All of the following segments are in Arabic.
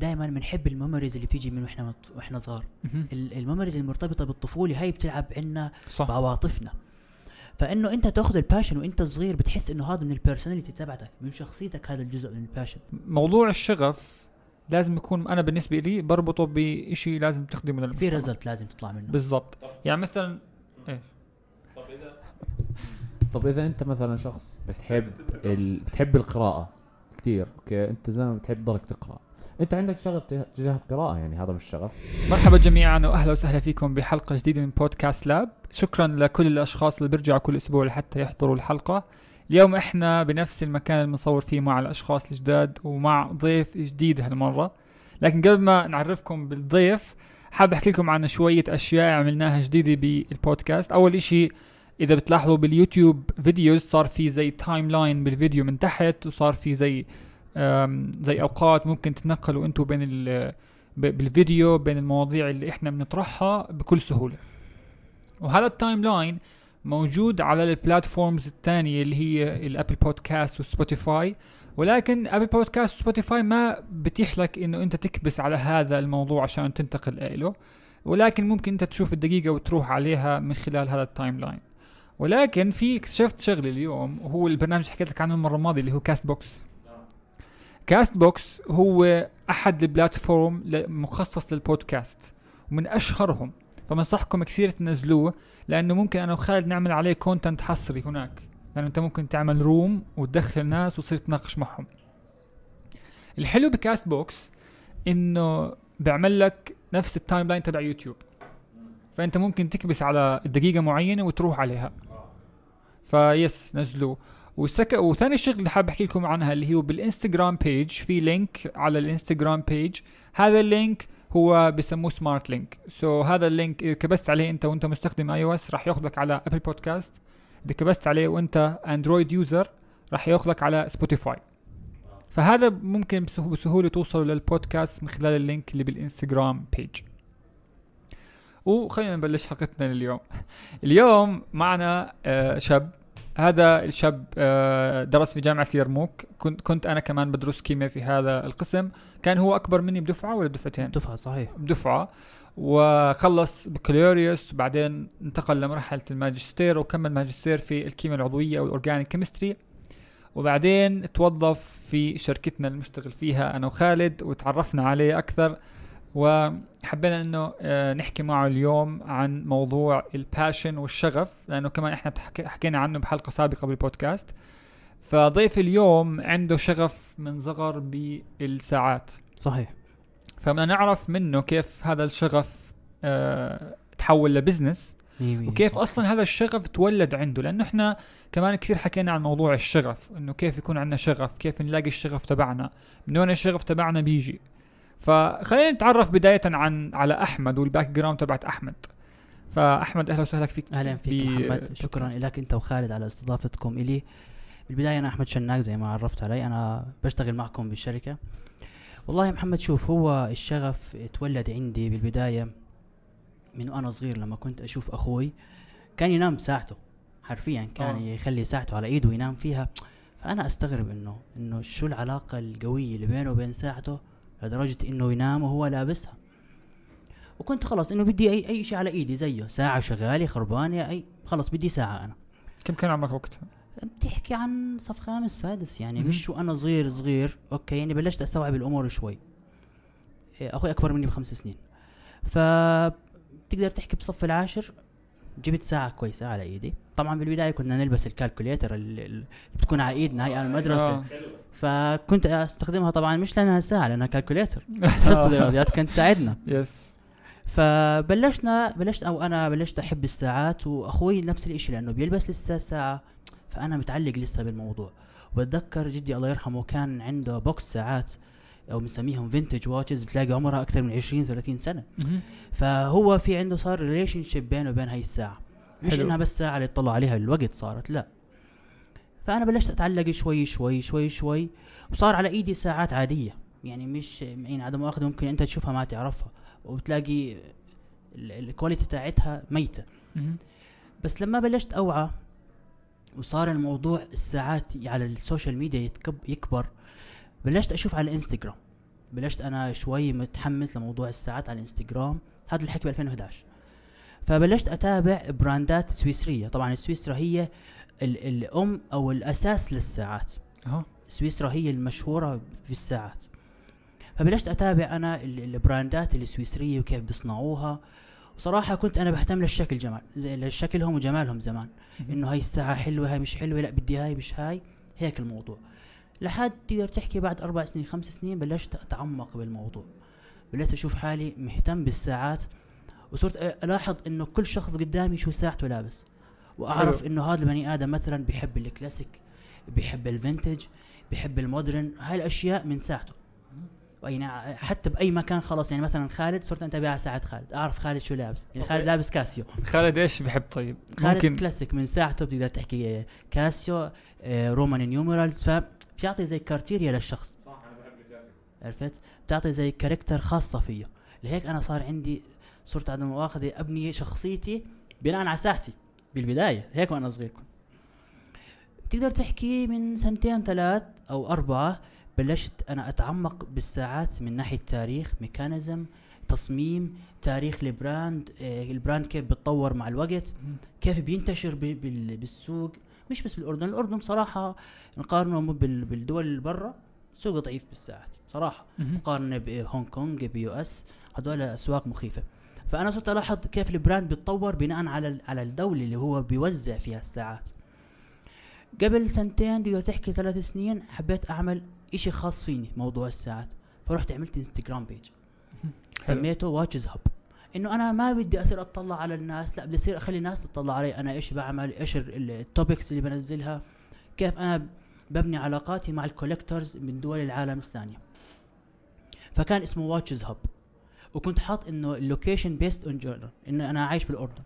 دائما بنحب ال memories اللي بتيجي من وإحنا وإحنا صغار. ال memories المرتبطة بالطفولة هاي بتلعب عنا صح. بعواطفنا. فإنه أنت تاخذ ال passion وأنت صغير بتحس إنه هذا من ال personality تبعتك من شخصيتك هذا الجزء من الباشن موضوع الشغف لازم يكون أنا بالنسبة لي بربطه بشيء لازم تخدمه في للمجتمع result لازم تطلع منه. بالضبط. يعني مثلا طب إذا أنت مثلا شخص بتحب ال... بتحب القراءة كثير أوكي؟ أنت زلمة بتحب ضلك تقرأ. أنت عندك شغف تجاه- القراءة يعني هذا مش شغف. مرحبا جميعا واهلا وسهلا فيكم بحلقة جديدة من بودكاست لاب. شكرا لكل الأشخاص اللي بيرجعوا كل أسبوع لحتى يحضروا الحلقة. اليوم إحنا بنفس المكان اللي بنصور فيه مع الأشخاص الجداد ومع ضيف جديد هالمرة. لكن قبل ما نعرفكم بالضيف حاب أحكي لكم عن شوية أشياء عملناها جديدة بالبودكاست. أول إشي إذا بتلاحظوا بال YouTube videos صار في زي timeline بالفيديو من تحت وصار في زي زي أوقات ممكن تتنقلوا أنتم بين بالفيديو بين المواضيع اللي إحنا بنطرحها بكل سهولة. وهذا ال timeline موجود على ال platforms الثانية اللي هي ال Apple Podcast و Spotify ولكن Apple Podcast و Spotify ما بتيح لك إنه أنت تكبس على هذا الموضوع عشان تنتقل له ولكن ممكن أنت تشوف الدقيقة وتروح عليها من خلال هذا ال timeline ولكن في اكتشفت شغله اليوم وهو البرنامج اللي حكيت لك عنه المرة الماضية اللي هو Castbox Castbox هو أحد ال platform مخصص للبودكاست ومن أشهرهم. فبنصحكم كثير تنزلوه لأنه ممكن أنا وخالد نعمل عليه content حصري هناك. لأنه أنت ممكن تعمل room وتدخل ناس وتصير تناقش معهم. الحلو ب Castbox إنه بيعمل لك نفس ال timeline تبع يوتيوب. فأنت ممكن تكبس على دقيقة معينة وتروح عليها. فبس نزلوه. وسك... وثاني شغله اللي حاب أحكي لكم عنها اللي هو بال Instagram page في link على ال Instagram page هذا ال link هو بسموه smart link so هذا ال link إذا كبست عليه أنت وأنت مستخدم iOS راح يأخذك على Apple Podcast إذا كبست عليه وأنت Android user راح يأخذك على Spotify فهذا ممكن بسه- بسهولة توصلوا للبودكاست من خلال ال link اللي بال Instagram page وخلينا نبلش حلقتنا اليوم اليوم معنا آه، شاب. هذا الشاب آه، درس في جامعة اليرموك كنت كنت أنا كمان بدرس كيمياء في هذا القسم. كان هو أكبر مني بدفعة ولا دفعتين؟ دفعة صحيح. بدفعة. وخلص بكالوريوس بعدين انتقل لمرحلة الماجستير وكمل ماجستير في الكيمياء العضوية أو ال organic chemistry. وبعدين توظف في شركتنا اللي نشتغل فيها أنا وخالد وتعرفنا عليه أكثر. وحبينا إنه آه، نحكي معه اليوم عن موضوع ال passion والشغف لأنه كمان إحنا حكينا عنه بحلقة سابقة بالبودكاست. فضيف اليوم عنده شغف من صغر بالساعات. صحيح. فبدنا نعرف منه كيف هذا الشغف آه تحول ل business. وكيف أصلا هذا الشغف تولد عنده. لأنه إحنا كمان كثير حكينا عن موضوع الشغف إنه كيف يكون عندنا شغف كيف نلاقي الشغف تبعنا من وين الشغف تبعنا بيجي. فخلينا نتعرف بداية عن على أحمد وال background تبعت أحمد. فأحمد أهلا وسهلا فيك. أهلا فيك محمد. شكرا. لك أنت وخالد على استضافتكم إلي. بالبداية أنا أحمد شناق زي ما عرفت علي. أنا بشتغل معكم بالشركة. والله يا محمد شوف هو الشغف اتولد عندي بالبداية من وأنا صغير لما كنت أشوف أخوي كان ينام ساعته. حرفيا كان آه. يخلي ساعته على إيده وينام فيها. فأنا أستغرب إنه إنه شو العلاقة القوية اللي بينه وبين ساعته؟ لدرجة إنه ينام وهو لابسها. وكنت خلاص إنه بدي اي أي شيء على إيدي زيه. ساعة شغالة خربانة اي خلاص بدي ساعة أنا. كم كان عمرك وقتها؟ بتحكي عن صف خامس سادس يعني. مش وأنا صغير صغير. okay يعني بلشت أستوعب الأمور شوي. إيه، أخوي أكبر مني بخمس سنين. فتقدر تحكي بصف العاشر؟ جبت ساعة كويسة على إيدي. طبعا بالبداية كنا نلبس ال calculator اللي اللي بتكون على إيدنا هاي على المدرسة. آه. فكنت أستخدمها طبعا مش لأنها ساعة لأنها calculator حصة الرياضيات كانت تساعدنا. yes فبلشنا بلشت أو أنا بلشت أحب الساعات وأخوي نفس الإشي لأنه بيلبس لسه ساعة فأنا متعلق لسه بالموضوع. وبتذكر جدي الله يرحمه كان عنده box ساعات أو بنسميهم vintage watches بتلاقي عمرها أكثر من 20 30 سنة. فهو في عنده صار relationship بينه وبين هاي الساعة. مش حلو. إنها بس ساعة اللي يطلع عليها الوقت صارت لا. فأنا بلشت أتعلق شوي شوي شوي شوي وصار على إيدي ساعات عادية. يعني مش يعني عدم مؤاخذه ممكن أنت تشوفها ما تعرفها وتلاقي ال- ال quality تاعتها ميتة. بس لما بلشت أوعى وصار الموضوع الساعات على ال social media يك- يكبر بلشت أشوف على الإنستغرام. بلشت أنا شوي متحمس لموضوع الساعات على الإنستغرام. هذا الحكي ب 2011 فبلشت أتابع براندات سويسرية. طبعا سويسرا هي ال- الأم أو الأساس للساعات. آه سويسرا هي المشهورة بالساعات. فبلشت أتابع أنا ال- البراندات السويسرية وكيف بيصنعوها. وصراحة كنت أنا بهتم للشكل جمال زي لشكلهم وجمالهم زمان. إنه هاي الساعة حلوة هاي مش حلوة لا بدي هاي مش هاي. هيك الموضوع. لحد تقدر تحكي بعد أربع سنين خمس سنين بلشت أتعمق بالموضوع. بلشت أشوف حالي مهتم بالساعات. وصرت ألاحظ إنه كل شخص قدامي شو ساعته لابس. وأعرف حلو. إنه هذا البني آدم مثلا بيحب الكلاسيك بيحب ال vintage بيحب ال modern هاي الأشياء من ساعته. يعني حتى بأي مكان خلاص يعني مثلا خالد صرت انتبه على ساعة خالد. أعرف خالد شو لابس. يعني خالد. لابس كاسيو. خالد إيش بحب؟ طيب؟ خالد ممكن كلاسيك من ساعته بتقدر تحكي آه، كاسيو آه، Roman numerals فبيعطي زي character للشخص. صح أنا بحب الكلاسيك. عرفت؟ بتعطي زي character خاصة فيه لهيك أنا صار عندي صرت على مؤاخذه أبني شخصيتي بناء على ساعتي. بالبداية هيك وأنا صغير كنت. تقدر تحكي من سنتين ثلاث أو أربعة بلشت أنا أتعمق بالساعات من ناحية تاريخ mechanism تصميم تاريخ ال brand آه ال brand كيف بتطور مع الوقت كيف بينتشر بالسوق. مش بس بالأردن الأردن صراحة نقارنه بال- بالدول اللي برا سوق ضعيف بالساعات صراحة. مهم. مقارنه بهونغ كونغ ب US هذول أسواق مخيفة. فأنا صرت ألاحظ كيف ال brand بيتطور بناء على على الدولة اللي هو بيوزع فيها الساعات. قبل سنتين تقدر تحكي ثلاث سنين حبيت أعمل إشي خاص فيني موضوع الساعات. فرحت عملت انستغرام page سميته Watches Hub إنه أنا ما بدي أصير أطلع على الناس لا بدي أصير أخلي الناس تطلع علي أنا إيش بعمل إيش ال topics اللي بنزلها كيف أنا ببني علاقاتي مع ال collectors من دول العالم الثانية. فكان اسمه Watches Hub وكنت حاط إنه ال location based on Jordan إنه أنا عايش بالأردن.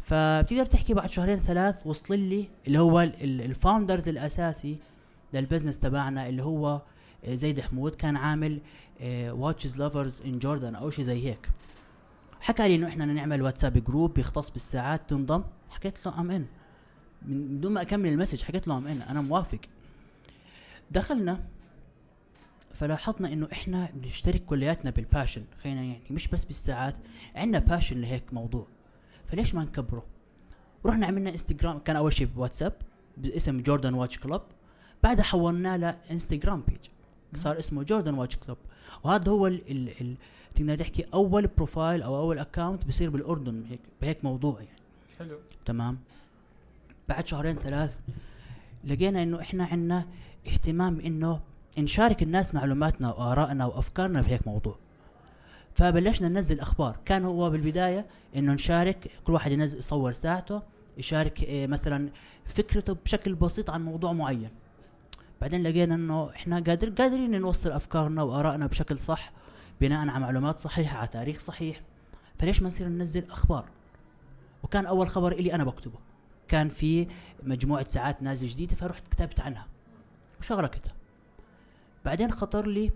فبتقدر تحكي بعد شهرين ثلاث وصل لي اللي هو ال founders الأساسي لل business تبعنا اللي هو آه، زيد حمود كان عامل Watches Lovers in Jordan أو شيء زي هيك. حكى لي إنه إحنا نعمل واتساب group بيختص بالساعات تنضم. حكيت له I'm in من دون ما أكمل ال message حكيت له I'm in أنا موافق. دخلنا فلاحظنا إنه إحنا بنشترك كلياتنا بال passion خلينا يعني مش بس بالساعات عندنا passion لهيك موضوع. فليش ما نكبره؟ رحنا عملنا انستغرام كان أول شيء بواتساب باسم Jordan Watch Club بعدها حولناه لانستغرام page صار اسمه Jordan Watch Club وهذا هو ال ال ال تقدر تحكي أول profile أو أول account بصير بالأردن هيك بهيك موضوع يعني. حلو. تمام. بعد شهرين ثلاث لقينا إنه إحنا عندنا اهتمام إنه نشارك الناس معلوماتنا وآرائنا وأفكارنا في هيك موضوع. فبلشنا ننزل أخبار. كان هو بالبداية إنه نشارك كل واحد ينزل يصور ساعته يشارك إيه مثلا فكرته بشكل بسيط عن موضوع معين. بعدين لقينا إنه إحنا قادر قادرين نوصل أفكارنا وآرائنا بشكل صح بناء على معلومات صحيحة على تاريخ صحيح. فليش ما نصير ننزل أخبار؟ وكان أول خبر إلي أنا بكتبه. كان في مجموعة ساعات نازلة جديدة فرحت كتبت عنها. وشغلكتها بعدين خطر لي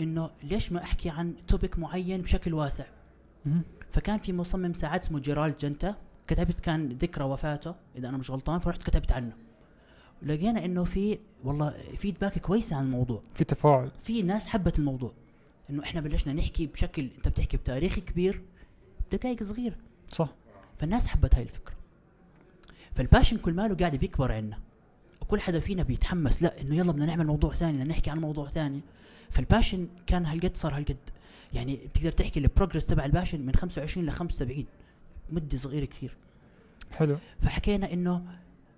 إنه ليش ما أحكي عن topic معين بشكل واسع. فكان في مصمم ساعات اسمه جيرالد جنتا كتبت كان ذكرى وفاته إذا أنا مش غلطان فرحت كتبت عنه. لقينا إنه في والله feedback كويسه عن الموضوع. في تفاعل. في ناس حبت الموضوع. إنه إحنا بلشنا نحكي بشكل أنت بتحكي بتاريخ كبير دقائق صغيرة. صح. فالناس حبت هاي الفكرة. فال passion كل ماله قاعد بيكبر عندنا وكل حدا فينا بيتحمس لا إنه يلا بدنا نعمل موضوع ثاني بدنا نحكي عن موضوع ثاني. فال passion كان هالقد صار هالقد. يعني بتقدر تحكي ال progress تبع ال passion من 25 ل 75 مدة صغيرة كثير. حلو. فحكينا إنه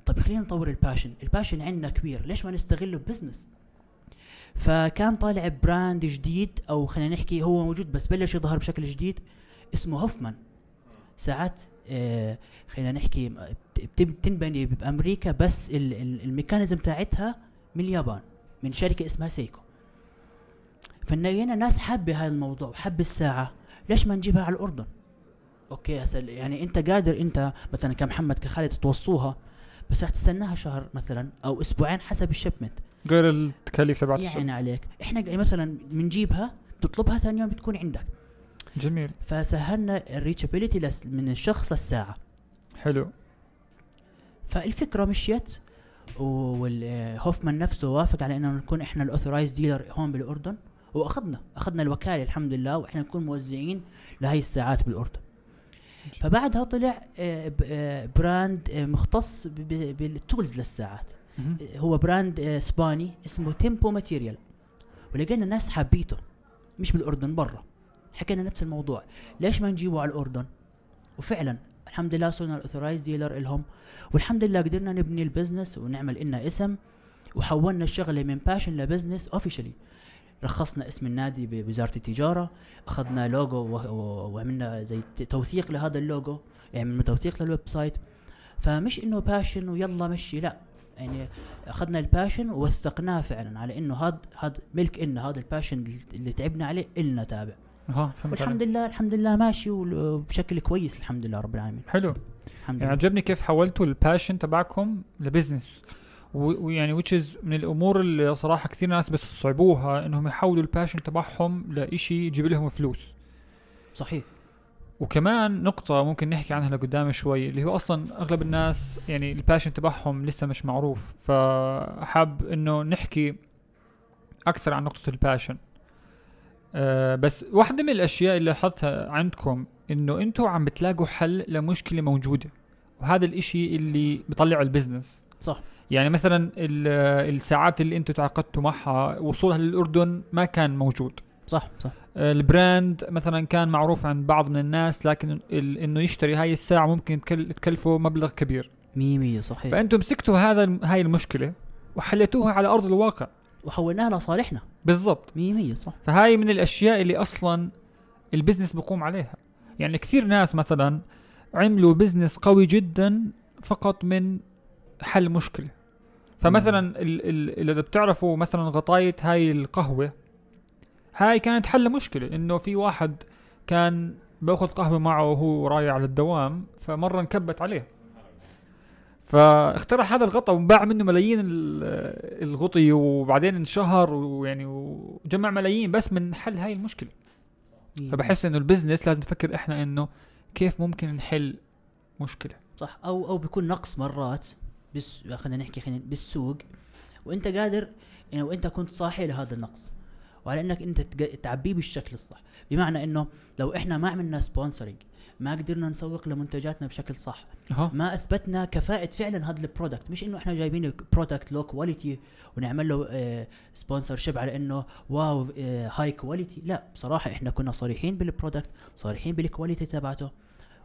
طيب خلينا نطور ال passion. ال passion عندنا كبير. ليش ما نستغله business فكان طالع brand جديد أو خلينا نحكي هو موجود بس بلش يظهر بشكل جديد اسمه هوفمان. ساعات آه خلينا نحكي بتنبني بأمريكا بس ال- ال- ال mechanism تاعتها من اليابان من شركة اسمها سيكو. فلقينا ناس حابة هذا الموضوع وحب الساعة. ليش ما نجيبها على الأردن؟ أوكي هسه يعني أنت قادر أنت مثلا كمحمد كخالد توصوها بس رح تستناها شهر مثلا أو أسبوعين حسب ال shipment. غير التكاليف تبعت يعني عليك. إحنا مثلا بنجيبها تطلبها ثاني يوم بتكون عندك. جميل. فسهلنا ال reachability من الشخص للساعه حلو. فالفكرة مشيت وهوفمان نفسه وافق على إنه نكون إحنا ال authorized dealer هون بالأردن. وأخذنا أخذنا الوكالة الحمد لله وإحنا نكون موزعين لهي الساعات بالأردن. فبعدها طلع آه، آه، brand آه، مختص بال tools للساعات. آه، هو brand آه، إسباني اسمه تيمبو ماتيريال ولقينا الناس حابيته مش بالأردن برا. حكينا نفس الموضوع. ليش ما نجيبه على الأردن؟ وفعلا الحمد لله صرنا ال authorized dealer إلهم والحمد لله قدرنا نبني ال business ونعمل لنا اسم وحولنا الشغلة من passion ل business officially رخصنا اسم النادي بوزارة التجارة أخذنا لوجو وعملنا زي توثيق لهذا اللوجو يعني عملنا توثيق لل website فمش إنه passion ويلا مشي لا. يعني أخذنا ال passion ووثقناه فعلا على إنه هذا هذا ملك إلنا هذا ال passion اللي تعبنا عليه إلنا تابع. أها فهمت والحمد. لله الحمد لله ماشي ول- بشكل كويس الحمد لله رب العالمين. حلو. الحمد يعني عجبني كيف حولتوا ال passion تبعكم ل business ويعني is من الأمور اللي صراحة كثير ناس بس صعبوها إنهم يحولوا ال passion تبعهم لإشي يجيب لهم فلوس. صحيح. وكمان نقطة ممكن نحكي عنها لقدام شوي اللي هو أصلا أغلب الناس يعني ال passion تبعهم لسه مش معروف فحاب إنه نحكي أكثر عن نقطة ال passion أه بس واحدة من الأشياء اللي لاحظتها عندكم إنه أنتوا عم بتلاقوا حل لمشكلة موجودة وهذا الإشي اللي بيطلع ال business صح. يعني مثلا ال- الساعات اللي أنتوا تعاقدتوا معها وصولها للأردن ما كان موجود. صح صح. ال brand مثلا كان معروف عند بعض من الناس لكن إنه يشتري هاي الساعة ممكن تكلفه مبلغ كبير. مية مية صحيح. فانتم مسكتوا هذا هاي المشكلة وحليتوها على أرض الواقع. وحولناها لصالحنا. بالضبط. مية مية صح. فهاي من الأشياء اللي أصلا ال business بقوم عليها. يعني كثير ناس مثلا عملوا business قوي جدا فقط من حل مشكلة. فمثلا إذا بتعرفوا مثلا غطاية هاي القهوة هاي كانت حل مشكلة. إنه في واحد كان بأخذ قهوة معه وهو رايح على الدوام فمرة انكبت عليه. فاخترع هذا الغطاء وباع منه ملايين ال- الغطي وبعدين انشهر ويعني وجمع ملايين بس من حل هاي المشكلة. مية فبحس إنه ال business لازم نفكر إحنا إنه كيف ممكن نحل مشكلة. صح. أو أو بيكون نقص مرات بس خلينا نحكي خلينا بالسوق. وأنت قادر يعني وأنت كنت صاحي لهذا النقص. وعلى إنك أنت تعبيه بالشكل الصح. بمعنى إنه لو إحنا ما عملنا sponsoring ما قدرنا نسوق لمنتجاتنا بشكل صح. ها ما أثبتنا كفاءة فعلا هذا ال product مش إنه إحنا جايبين product low quality ونعمل له sponsorship على إنه wow high quality لا بصراحة إحنا كنا صريحين بال product صريحين بال quality تبعته.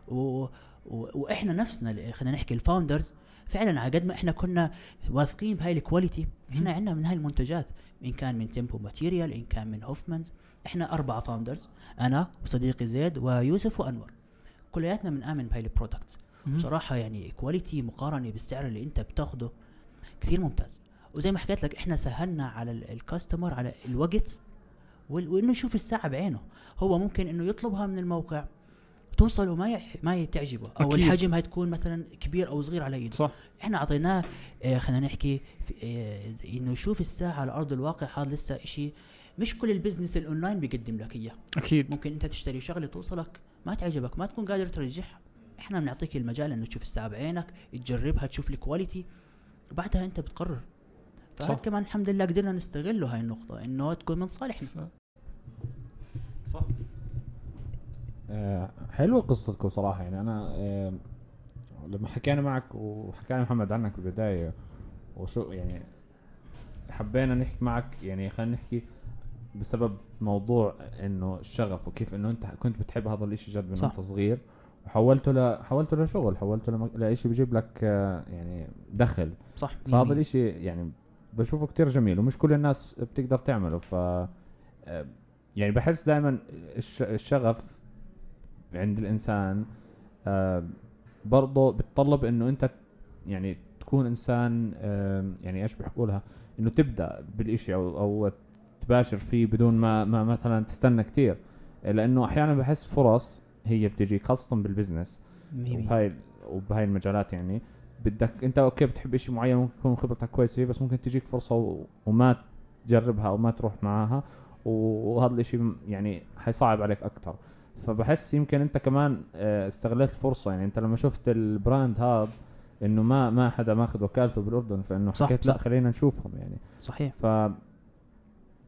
و و وإحنا نفسنا خلينا نحكي ال founders فعلا على قد ما إحنا كنا واثقين بهاي ال quality إحنا. عندنا من هاي المنتجات. إن كان من تيمبو ماتيريال إن كان من هوفمانز إحنا أربعة founders أنا وصديقي زيد ويوسف وأنور. كلياتنا بنآمن بهاي ال products مهم. بصراحة يعني quality مقارنة بالسعر اللي انت بتاخده كثير ممتاز. وزي ما حكيت لك إحنا سهلنا على ال- ال customer على الوقت وإنه يشوف الساعة بعينه. هو ممكن إنه يطلبها من الموقع توصل وما يح ما تعجبه أو أكيد. الحجم هتكون مثلا كبير أو صغير على ايده صح. إحنا أعطيناه آه خلينا نحكي زي إنه يشوف الساعة على أرض الواقع هذا لسه إشي مش كل ال business ال online بيقدم لك إياه. أكيد. ممكن أنت تشتري شغلة توصلك ما تعجبك ما تكون قادر ترجعها. إحنا بنعطيك المجال إنه تشوف الساعة بعينك تجربها تشوف ال quality وبعدها أنت بتقرر. صح. فهذا كمان الحمد لله قدرنا نستغله هاي النقطة إنه تكون من صالحنا. صح. آه، حلوة قصتكم صراحة. يعني أنا آه، لما حكينا معك وحكينا محمد عنك بالبداية وشو يعني حبينا نحكي معك يعني خلينا نحكي بسبب موضوع إنه الشغف وكيف إنه أنت كنت بتحب هذا الإشي جد من. وأنت صغير وحولته ل حولته لشغل حولته لم... لشيء بيجيب لك آه، يعني دخل صح فهذا الإشي يعني بشوفه كتير جميل ومش كل الناس بتقدر تعمله ف آه، يعني بحس دائما الشغف عند الإنسان آه، برضه بتطلب إنه أنت يعني تكون إنسان يعني إيش بيحكوا لها إنه تبدأ بالإشي أو أو تباشر فيه بدون ما ما مثلا تستنى كتير. لأنه أحيانا بحس فرص هي بتجيك خاصة بال business. وبهاي وبهاي المجالات يعني. بدك أنت أوكي بتحب شيء معين ممكن يكون خبرتك كويسة فيه بس ممكن تجيك فرصة. وما تجربها أو ما تروح معاها. وهذا الإشي يعني حيصعب عليك أكثر فبحس يمكن أنت كمان آه، استغلت الفرصة. يعني أنت لما شفت البراند هذا إنه ما ما حدا ماخذ وكالته بالأردن فإنه صح، حكيت لا. خلينا نشوفهم يعني. صحيح. ف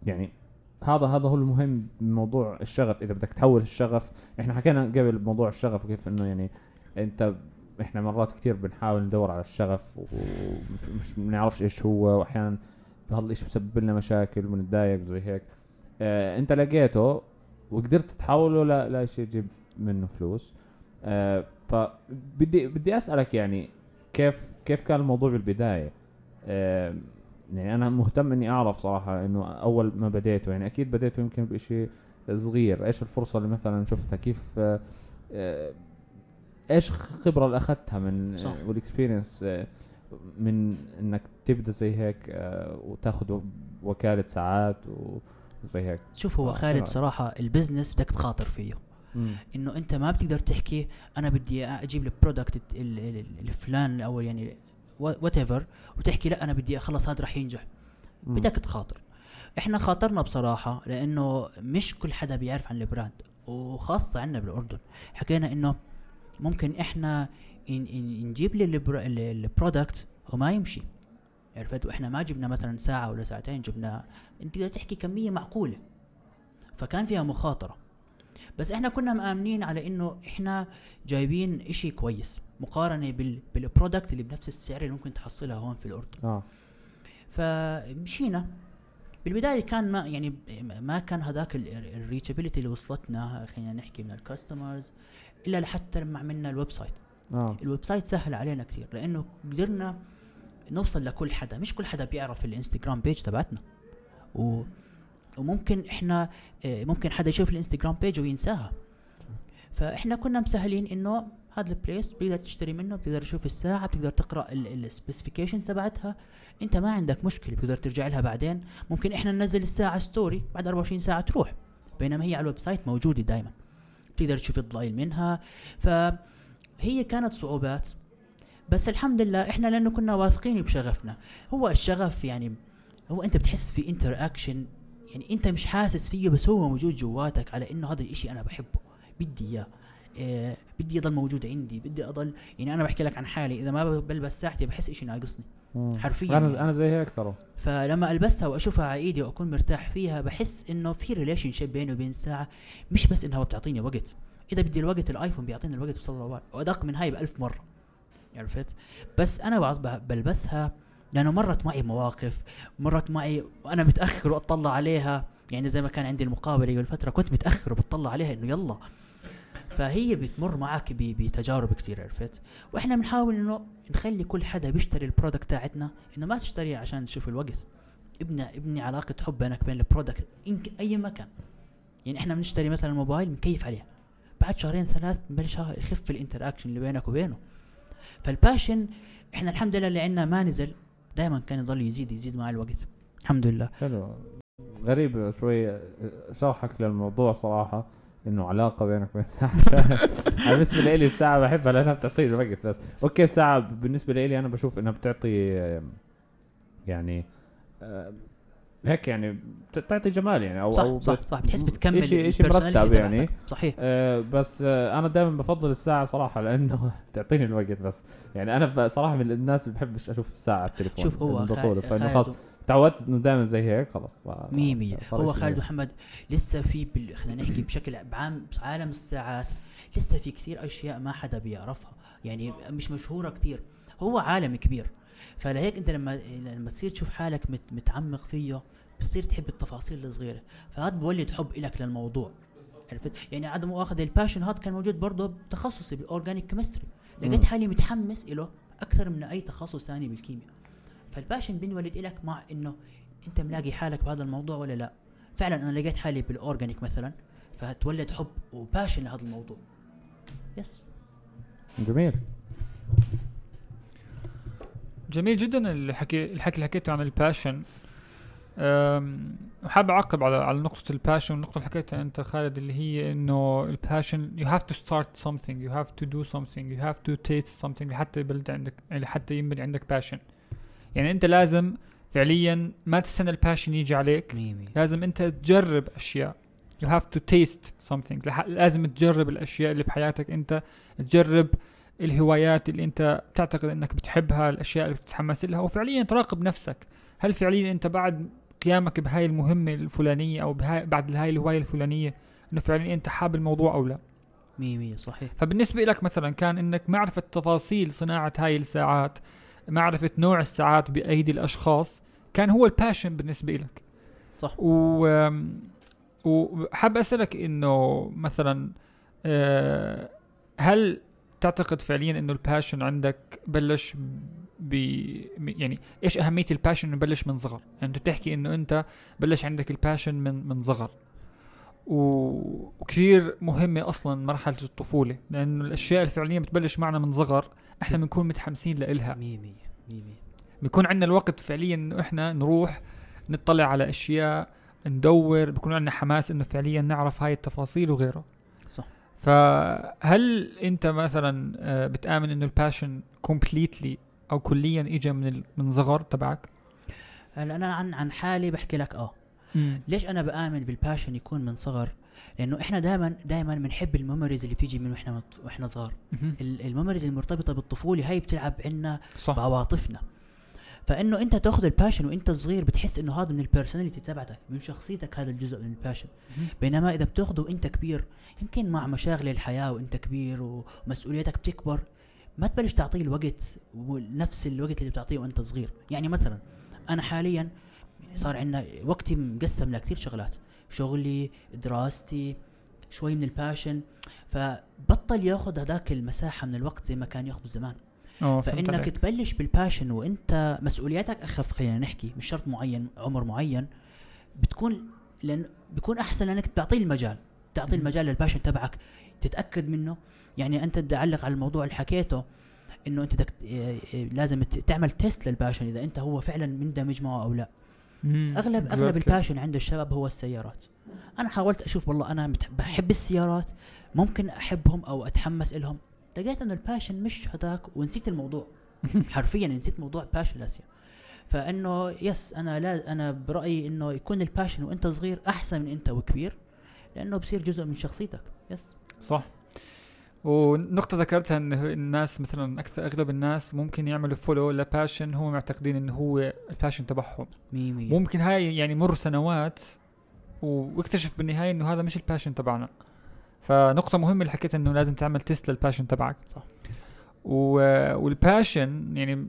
يعني هذا هذا هو المهم بموضوع الشغف. إذا بدك تحول الشغف إحنا حكينا قبل بموضوع الشغف وكيف إنه يعني أنت إحنا مرات كثير بنحاول ندور على الشغف ومش بنعرفش إيش هو وأحيانا هذا الإشي بسبب لنا مشاكل وبنتضايق زي هيك. آه أنت لقيته وقدرت تحوله لشيء يجيب منه فلوس. آه فبدي بدي أسألك يعني كيف كيف كان الموضوع بالبداية؟ آه يعني أنا مهتم إني أعرف صراحة إنه أول ما بديته يعني أكيد بديته يمكن بشيء صغير. إيش الفرصة اللي مثلا شفتها؟ كيف آه، إيش الخبره اللي أخذتها من. وال experience آه، من إنك تبدأ زي هيك آه، وتاخذ وكالة ساعات وزي هيك؟ شوف هو خالد. صراحة ال business بدك تخاطر فيه. إنه أنت ما بتقدر تحكي أنا بدي أجيب ال product الفلان أو يعني whatever وتحكي لا أنا بدي اخلص هذا رح ينجح. بدك تخاطر. إحنا خاطرنا بصراحة لأنه مش كل حدا بيعرف عن ال brand وخاصة عندنا بالأردن. حكينا إنه ممكن إحنا إن إن نجيب لي البر- ال- ال product وما يمشي. عرفت؟ وإحنا ما جبنا مثلا ساعة ولا ساعتين جبنا أنت تقدر تحكي كمية معقولة. فكان فيها مخاطرة. بس إحنا كنا مآمنين على إنه إحنا جايبين إشي كويس. مقارنة بال بال product اللي بنفس السعر اللي ممكن تحصلها هون في الأردن. آه. فمشينا. بالبداية كان ما يعني ما كان هذاك ال reachability اللي وصلتنا خلينا نحكي من ال customers إلا لحتى لما عملنا ال website آه. ال website سهل علينا كثير لأنه قدرنا نوصل لكل حدا. مش كل حدا بيعرف ال Instagram page تبعتنا. و وممكن إحنا آه، ممكن حدا يشوف ال Instagram page وينساها. فإحنا كنا مسهلين إنه هذا ال place بتقدر تشتري منه بتقدر تشوف الساعة بتقدر تقرأ ال specifications تبعتها. انت ما عندك مشكلة بتقدر ترجع لها بعدين. ممكن إحنا ننزل الساعة story بعد 24 ساعة تروح. بينما هي على ال website موجودة دائما بتقدر تشوف ال details منها. فهي كانت صعوبات. بس الحمد لله إحنا لأنه كنا واثقين بشغفنا. هو الشغف يعني هو انت بتحس في interaction يعني انت مش حاسس فيه بس هو موجود جواتك على إنه هذا الإشي أنا بحبه. بدي إياه. إيه بدي يضل موجود عندي بدي أضل يعني أنا بحكي لك عن حالي إذا ما بلبس ساعتي بحس إشي ناقصني. حرفياً أنا يعني. أنا زي هيك ترى. فلما البسها وأشوفها على إيدي وأكون مرتاح فيها بحس إنه في relationship بيني وبين الساعة مش بس إنها بتعطيني وقت. إذا بدي الوقت ال iPhone بيعطيني الوقت بصلي الله وأدق من هاي بألف مرة. عرفت؟ بس أنا بلبسها لأنه مرت معي مواقف مرت معي وأنا متأخر وأطلع عليها. يعني زي ما كان عندي المقابلة قبل فتره كنت متأخر وبطلع عليها إنه يلا. فهي بتمر معك بتجارب كثير عرفت؟ وإحنا بنحاول إنه نخلي كل حدا بيشتري ال product تاعتنا إنه ما تشتري عشان تشوف الوقت. ابني ابني علاقة حب بينك وبين ال product إنك أي مكان. يعني إحنا بنشتري مثلا موبايل بنكيف عليه. بعد شهرين ثلاث ببلش يخف ال interaction اللي بينك وبينه. فال passion إحنا الحمد لله اللي عندنا ما نزل دائما كان يضل يزيد يزيد مع الوقت. الحمد لله. حلو. غريب شوي شرحك للموضوع صراحة. إنه علاقة بينك وبين الساعة أنا بالنسبة لي الساعة بحبها لأنها بتعطيني وقت بس. أوكي الساعة بالنسبة لي أنا بشوف إنها بتعطي يعني آه، هيك يعني بتعطي جمال يعني أو صح أو صح صح. بتحس بتكمل ال personality مرتب يعني. صحيح. آه بس آه أنا دائما بفضل الساعة صراحة لأنه بتعطيني الوقت بس. يعني أنا صراحة من الناس اللي بحبش أشوف الساعة على التليفون شوف هو خالد- فإنه تعودت إنه دائما زي هيك مية صار هو إشي خالد محمد لسه في بال... خلينا نحكي بشكل بعام عالم الساعات لسه في كثير أشياء ما حدا بيعرفها. يعني مش مشهورة كثير هو عالم كبير. فلهيك أنت لما لما تصير تشوف حالك مت... متعمق فيه بتصير تحب التفاصيل الصغيرة. فهذا بولد حب إلك للموضوع. عرفت؟ يعني عدم مؤاخذة ال passion هذا كان موجود برضه بتخصصي بال organic chemistry لقيت. حالي متحمس له أكثر من أي تخصص ثاني بالكيمياء. فال passion بينولد إلك مع إنه أنت ملاقي حالك بهذا الموضوع ولا لا؟ فعلا أنا لقيت حالي بال organic مثلا فتولد حب و passion لهذا الموضوع. yes جميل. جميل جدا الحكي الحكي اللي حكيته عن ال passion. أم، وحابب أعقب على على نقطة ال passion والنقطة اللي حكيتها أنت خالد اللي هي إنه ال passion you have to start something you have to do something you have to taste something لحتى يبلد عندك يعني لحتى ينبني عندك passion. يعني انت لازم فعليا ما تستنى الباشن يجي عليك. ميمي لازم انت تجرب أشياء. You have to taste something. لازم تجرب الأشياء اللي بحياتك انت. تجرب الهوايات اللي انت تعتقد انك بتحبها الأشياء اللي بتتحمس لها وفعليا تراقب نفسك. هل فعليا انت بعد قيامك بهاي المهمة الفلانية أو بهاي بعد هاي الهواية الفلانية إنه فعليا انت حابب الموضوع أو لا؟ مية مية صحيح. فبالنسبة لك مثلا كان إنك معرفة تفاصيل صناعة هاي الساعات. معرفة نوع الساعات بأيدي الأشخاص كان هو ال passion بالنسبة لك صح. و وحاب أسألك إنه مثلا آه، هل تعتقد فعليا إنه ال passion عندك بلش ب يعني إيش أهمية ال passion إنه بلش من صغر؟ يعني أنت بتحكي إنه أنت بلش عندك ال passion من من صغر. وكثير مهمة أصلا مرحلة الطفولة لأنه الأشياء الفعلية بتبلش معنا من صغر إحنا بنكون متحمسين لإلها. مية مية مية مية. بيكون عندنا الوقت فعليا إنه إحنا نروح نطلع على أشياء ندور بيكون عندنا حماس إنه فعليا نعرف هاي التفاصيل وغيره. صح. فهل أنت مثلا آه، بتآمن إنه ال passion completely أو كليا إجا من من صغر تبعك؟ هلا أنا عن عن حالي بحكي لك ليش أنا بآمن بال passion يكون من صغر؟ لأنه إحنا دائما دائما بنحب ال memories اللي بتيجي من وإحنا وإحنا صغار. ال memories المرتبطة بالطفولة هي بتلعب عنا صح. بعواطفنا. فإنه أنت تأخذ ال passion وأنت صغير بتحس إنه هذا من ال personality تبعتك من شخصيتك هذا الجزء من ال passion. بينما إذا بتأخذه وأنت كبير يمكن مع مشاغل الحياة وأنت كبير ومسؤوليتك بتكبر ما تبلش تعطيه الوقت ونفس الوقت اللي بتعطيه وأنت صغير. يعني مثلا أنا حاليا صار عندنا وقتي مقسم لكثير شغلات شغلي دراستي شوي من ال passion فبطل ياخذ هذاك المساحة من الوقت زي ما كان ياخذ زمان فإنك. تبلش بال passion وإنت مسؤولياتك أخف خلينا نحكي مش شرط معين عمر معين بتكون لأن بيكون أحسن لأنك تعطيه المجال تعطي. المجال لل passion تبعك تتأكد منه يعني أنت بدي أعلق على الموضوع اللي حكيته إنه أنت إيه، إيه، لازم تعمل test لل passion إذا أنت هو فعلا مندمج معه أو لا. اغلب أغلب. ال passion عند الشباب هو السيارات. أنا حاولت أشوف والله أنا بحب السيارات ممكن أحبهم أو أتحمس لهم لقيت انه ال passion مش هذاك ونسيت الموضوع. حرفيا نسيت موضوع passion السيارات فإنه yes أنا لا أنا برأيي إنه يكون ال passion وإنت صغير أحسن من إنت وكبير لأنه بصير جزء من شخصيتك. يس صح. ونقطة ذكرتها إن الناس مثلا أكثر أغلب الناس ممكن يعملوا follow ل passion هو معتقدين انه هو ال passion تبعهم. ممكن هاي يعني مر سنوات واكتشف بالنهاية إنه هذا مش ال passion تبعنا. فنقطة مهمة اللي حكيت إنه لازم تعمل test لل passion تبعك. صح. و... وال passion يعني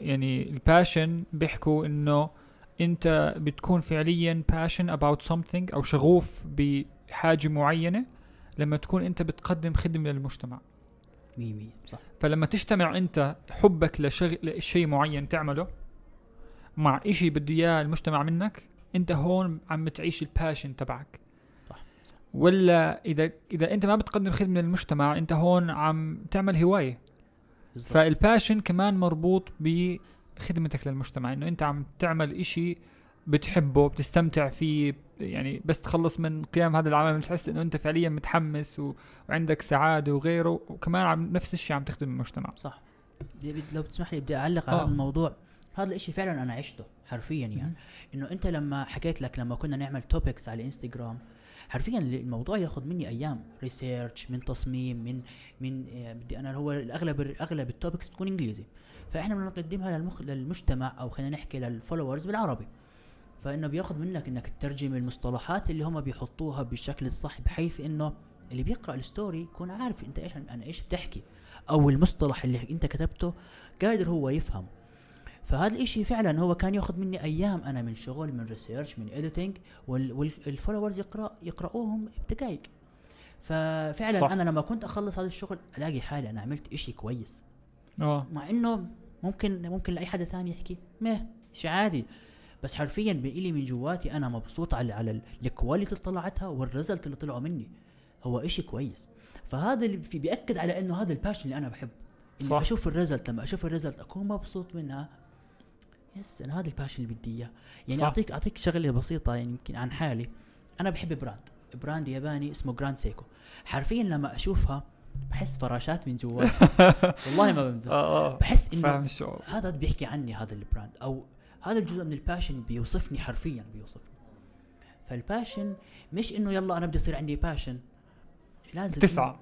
يعني ال passion بيحكوا إنه أنت بتكون فعليا passionate about something أو شغوف بحاجة معينة لما تكون انت بتقدم خدمة للمجتمع. مية مية صح. فلما تجتمع انت حبك لشغ... لشيء معين تعمله مع إشي بده إياه المجتمع منك انت هون عم تعيش ال passion تبعك. صح صح. ولا إذا إذا انت ما بتقدم خدمة للمجتمع انت هون عم تعمل هواية. بالضبط. فال passion كمان مربوط بخدمتك للمجتمع إنه انت عم تعمل إشي بتحبه بتستمتع فيه يعني بس تخلص من قيام هذا العمل بتحس إنه أنت فعليا متحمس و... وعندك سعادة وغيره وكمان عم نفس الشيء عم تخدم المجتمع. صح. لو بتسمح لي بدي أعلق على آه. هذا الموضوع. هذا الإشي فعلا أنا عشته حرفيا يعني. إنه أنت لما حكيت لك لما كنا نعمل topics على انستغرام حرفيا الموضوع ياخذ مني أيام. research من تصميم من من آه، بدي أنا هو الأغلب أغلب ال topics بتكون إنجليزي. فإحنا بدنا نقدمها للمخ للمجتمع أو خلينا نحكي لل followers بالعربي. فإنه بياخذ منك إنك تترجم المصطلحات اللي هم بيحطوها بالشكل الصح بحيث إنه اللي بيقرأ ال story يكون عارف أنت إيش أنا إيش بتحكي أو المصطلح اللي أنت كتبته قادر هو يفهم فهذا الإشي فعلا هو كان ياخذ مني أيام أنا من شغل من research من editing وال followers يقرا يقرأوهم بدقائق ففعلا صح. صح. أنا لما كنت أخلص هذا الشغل ألاقي حالي أنا عملت إشي كويس آه مع إنه ممكن ممكن لأي حدا ثاني يحكي مه شيء عادي بس حرفيا بإلي من جواتي أنا مبسوط على على ال- quality اللي طلعتها وال result اللي طلعوا مني. هو إشي كويس. فهذا اللي في بيأكد على إنه هذا ال passion اللي أنا بحبه. إني صح. أشوف ال result لما أشوف ال result أكون مبسوط منها yes أنا هذا ال passion اللي بدي إياه. يعني صح. اعطيك أعطيك شغلة بسيطة يعني يمكن عن حالي. أنا بحب brand brand ياباني اسمه Grand Seiko حرفيا لما أشوفها بحس فراشات من جوا والله ما بمزح آه آه. بحس إنه هذا بيحكي عني هذا ال brand أو هذا الجزء من ال passion بيوصفني حرفيا بيوصفني. فال passion مش إنه يلا أنا بدي يصير عندي passion لازم تسعى.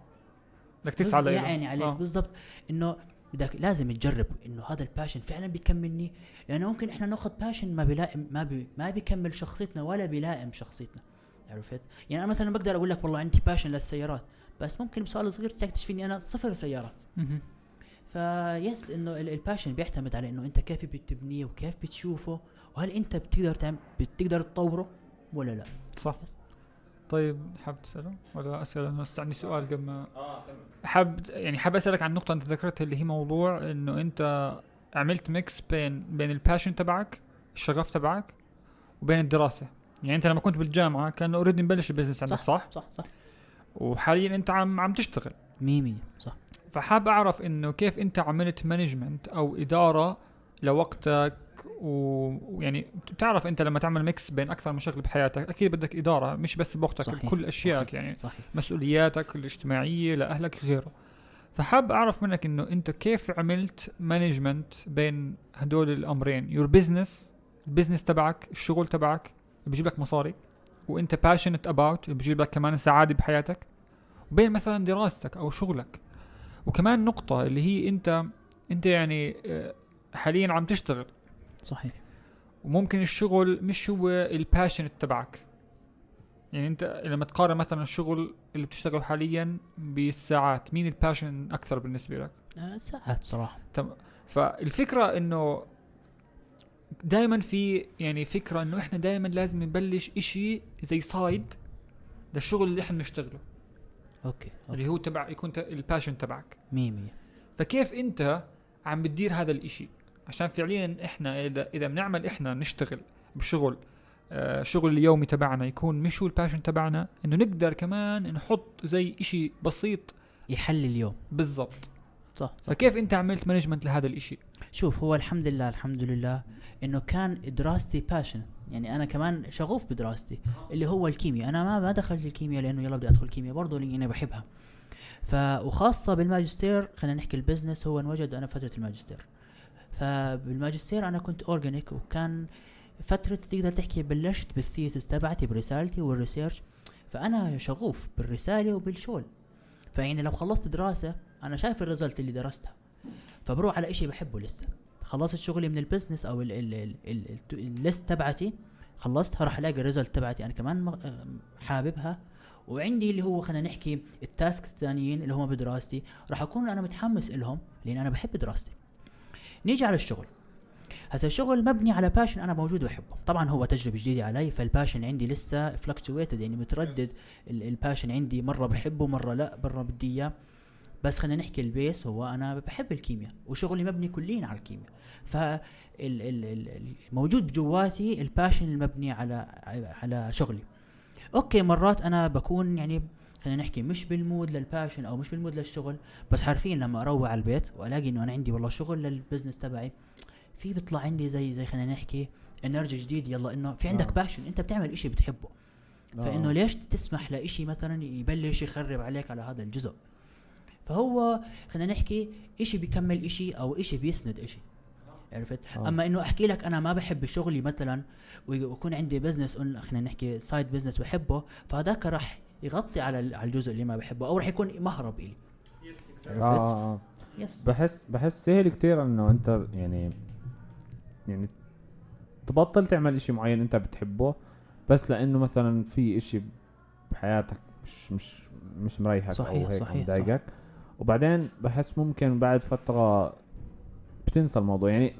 بدك تسعى يا. عيني عليك آه. بالضبط. إنه بدك لازم تجرب إنه هذا ال passion فعلا بيكملني. لأنه ممكن إحنا ناخذ passion ما بيلائم ما بي ما بيكمل شخصيتنا ولا بيلائم شخصيتنا. عرفت؟ يعني أنا مثلا بقدر أقول لك والله عندي passion للسيارات بس ممكن بسؤال صغير تكتشف اني أنا صفر سيارات. ف yes إنه ال- passion بيعتمد على إنه أنت كيف بتبنيه وكيف بتشوفه وهل أنت بتقدر تعمل بتقدر تطوره ولا لا؟ صح. طيب حاب تسأله؟ ولا أسأل؟ أنا بس عندي سؤال قبل ما حاب يعني حاب أسألك عن نقطة أنت ذكرتها اللي هي موضوع إنه أنت عملت mix بين بين ال passion تبعك الشغف تبعك وبين الدراسة. يعني أنت لما كنت بالجامعة كان already مبلش ال business عندك صح؟ صح صح. وحاليا أنت عم عم تشتغل. مية مية صح. فحاب أعرف إنه كيف أنت عملت management أو إدارة لوقتك ويعني بتعرف أنت لما تعمل mix بين أكثر من شغله بحياتك أكيد بدك إدارة مش بس بوقتك صحيح. بكل اشيائك صحيح. يعني صحيح مسؤولياتك الاجتماعية لأهلك غيره فحاب أعرف منك إنه أنت كيف عملت management بين هدول الأمرين your business ال business تبعك الشغل تبعك بيجيب لك مصاري وأنت passionate about بيجيب لك كمان سعادة بحياتك وبين مثلا دراستك أو شغلك وكمان نقطة اللي هي انت أنت يعني آه، حاليا عم تشتغل. صحيح. وممكن الشغل مش هو ال passion تبعك. يعني أنت لما تقارن مثلا الشغل اللي بتشتغله حاليا بالساعات مين ال passion أكثر بالنسبة لك؟ آه ساعات صراحة. فالفكرة إنه دائما في يعني فكرة إنه إحنا دائما لازم نبلش إشي زي side للشغل اللي إحنا بنشتغله. okay, okay. اللي هو تبع يكون ال passion تبعك. مية مية. فكيف أنت عم بتدير هذا الإشي؟ عشان فعليا إحنا إذا إذا بنعمل إحنا نشتغل بشغل آه شغل اليومي تبعنا يكون مش هو ال passion تبعنا إنه نقدر كمان نحط زي إشي بسيط يحل اليوم. بالضبط. صح, صح. فكيف أنت عملت management لهذا الإشي؟ شوف هو الحمد لله الحمد لله إنه كان دراستي passion يعني أنا كمان شغوف بدراستي اللي هو الكيمياء. أنا ما ما دخلت الكيمياء لأنه يلا بدي أدخل الكيمياء برضه لأني أنا بحبها. ف وخاصة بالماجستير خلينا نحكي ال business هو انوجد أنا فترة الماجستير. فبالماجستير أنا كنت organic وكان فترة تقدر تحكي بلشت بال thesis تبعتي برسالتي وال research فأنا شغوف بالرسالة وبالشغل. فيعني لو خلصت دراسة أنا شايف ال result اللي درستها. فبروح على إشي بحبه لسه. خلصت شغلي من ال business أو ال- ال- ال- ال- ال- ال list تبعتي خلصتها راح ألاقي ال result تبعتي. أنا كمان مغ- حاببها. وعندي اللي هو خلينا نحكي ال task الثانيين اللي هم بدراستي. راح أكون أنا متحمس لهم لأن أنا بحب دراستي. نيجي على الشغل. هذا الشغل مبني على passion أنا موجود وبحبه طبعا هو تجربة جديدة علي فال passion عندي لسه fluctuated يعني متردد. ال- ال passion عندي مرة بحبه مرة لا مرة بدي إياه. بس خلينا نحكي ال base هو أنا بحب الكيمياء. وشغلي مبني كليا على الكيمياء. ف ال- ال- ال- الموجود بجواتي ال passion المبني على على شغلي okay مرات أنا بكون يعني خلينا نحكي مش بال mood لل passion أو مش بال mood للشغل بس حرفيا لما أروح على البيت وألاقي إنه أنا عندي والله شغل لل business تبعي في بيطلع عندي زي زي خلينا نحكي energy جديد يلا إنه في عندك آه. passion أنت بتعمل إشي بتحبه فإنه آه. ليش تسمح لإشي مثلا يبلش يخرب عليك على هذا الجزء فهو خلينا نحكي إشي بيكمل إشي أو إشي بيسند إشي عرفت؟ آه. أما إنه أحكي لك أنا ما بحب شغلي مثلا ويكون عندي business خلينا نحكي side business بحبه فهذاك راح يغطي على على الجزء اللي ما بحبه أو راح يكون مهرب إلي. آه, آه, آه. yes بحس بحس سهل كتير إنه أنت يعني يعني تبطل تعمل إشي معين أنت بتحبه بس لأنه مثلا في إشي بحياتك مش مش مش مريحك صحيح، أو هيك صحيح، مضايقك. وبعدين بحس ممكن بعد فترة بتنسى الموضوع. يعني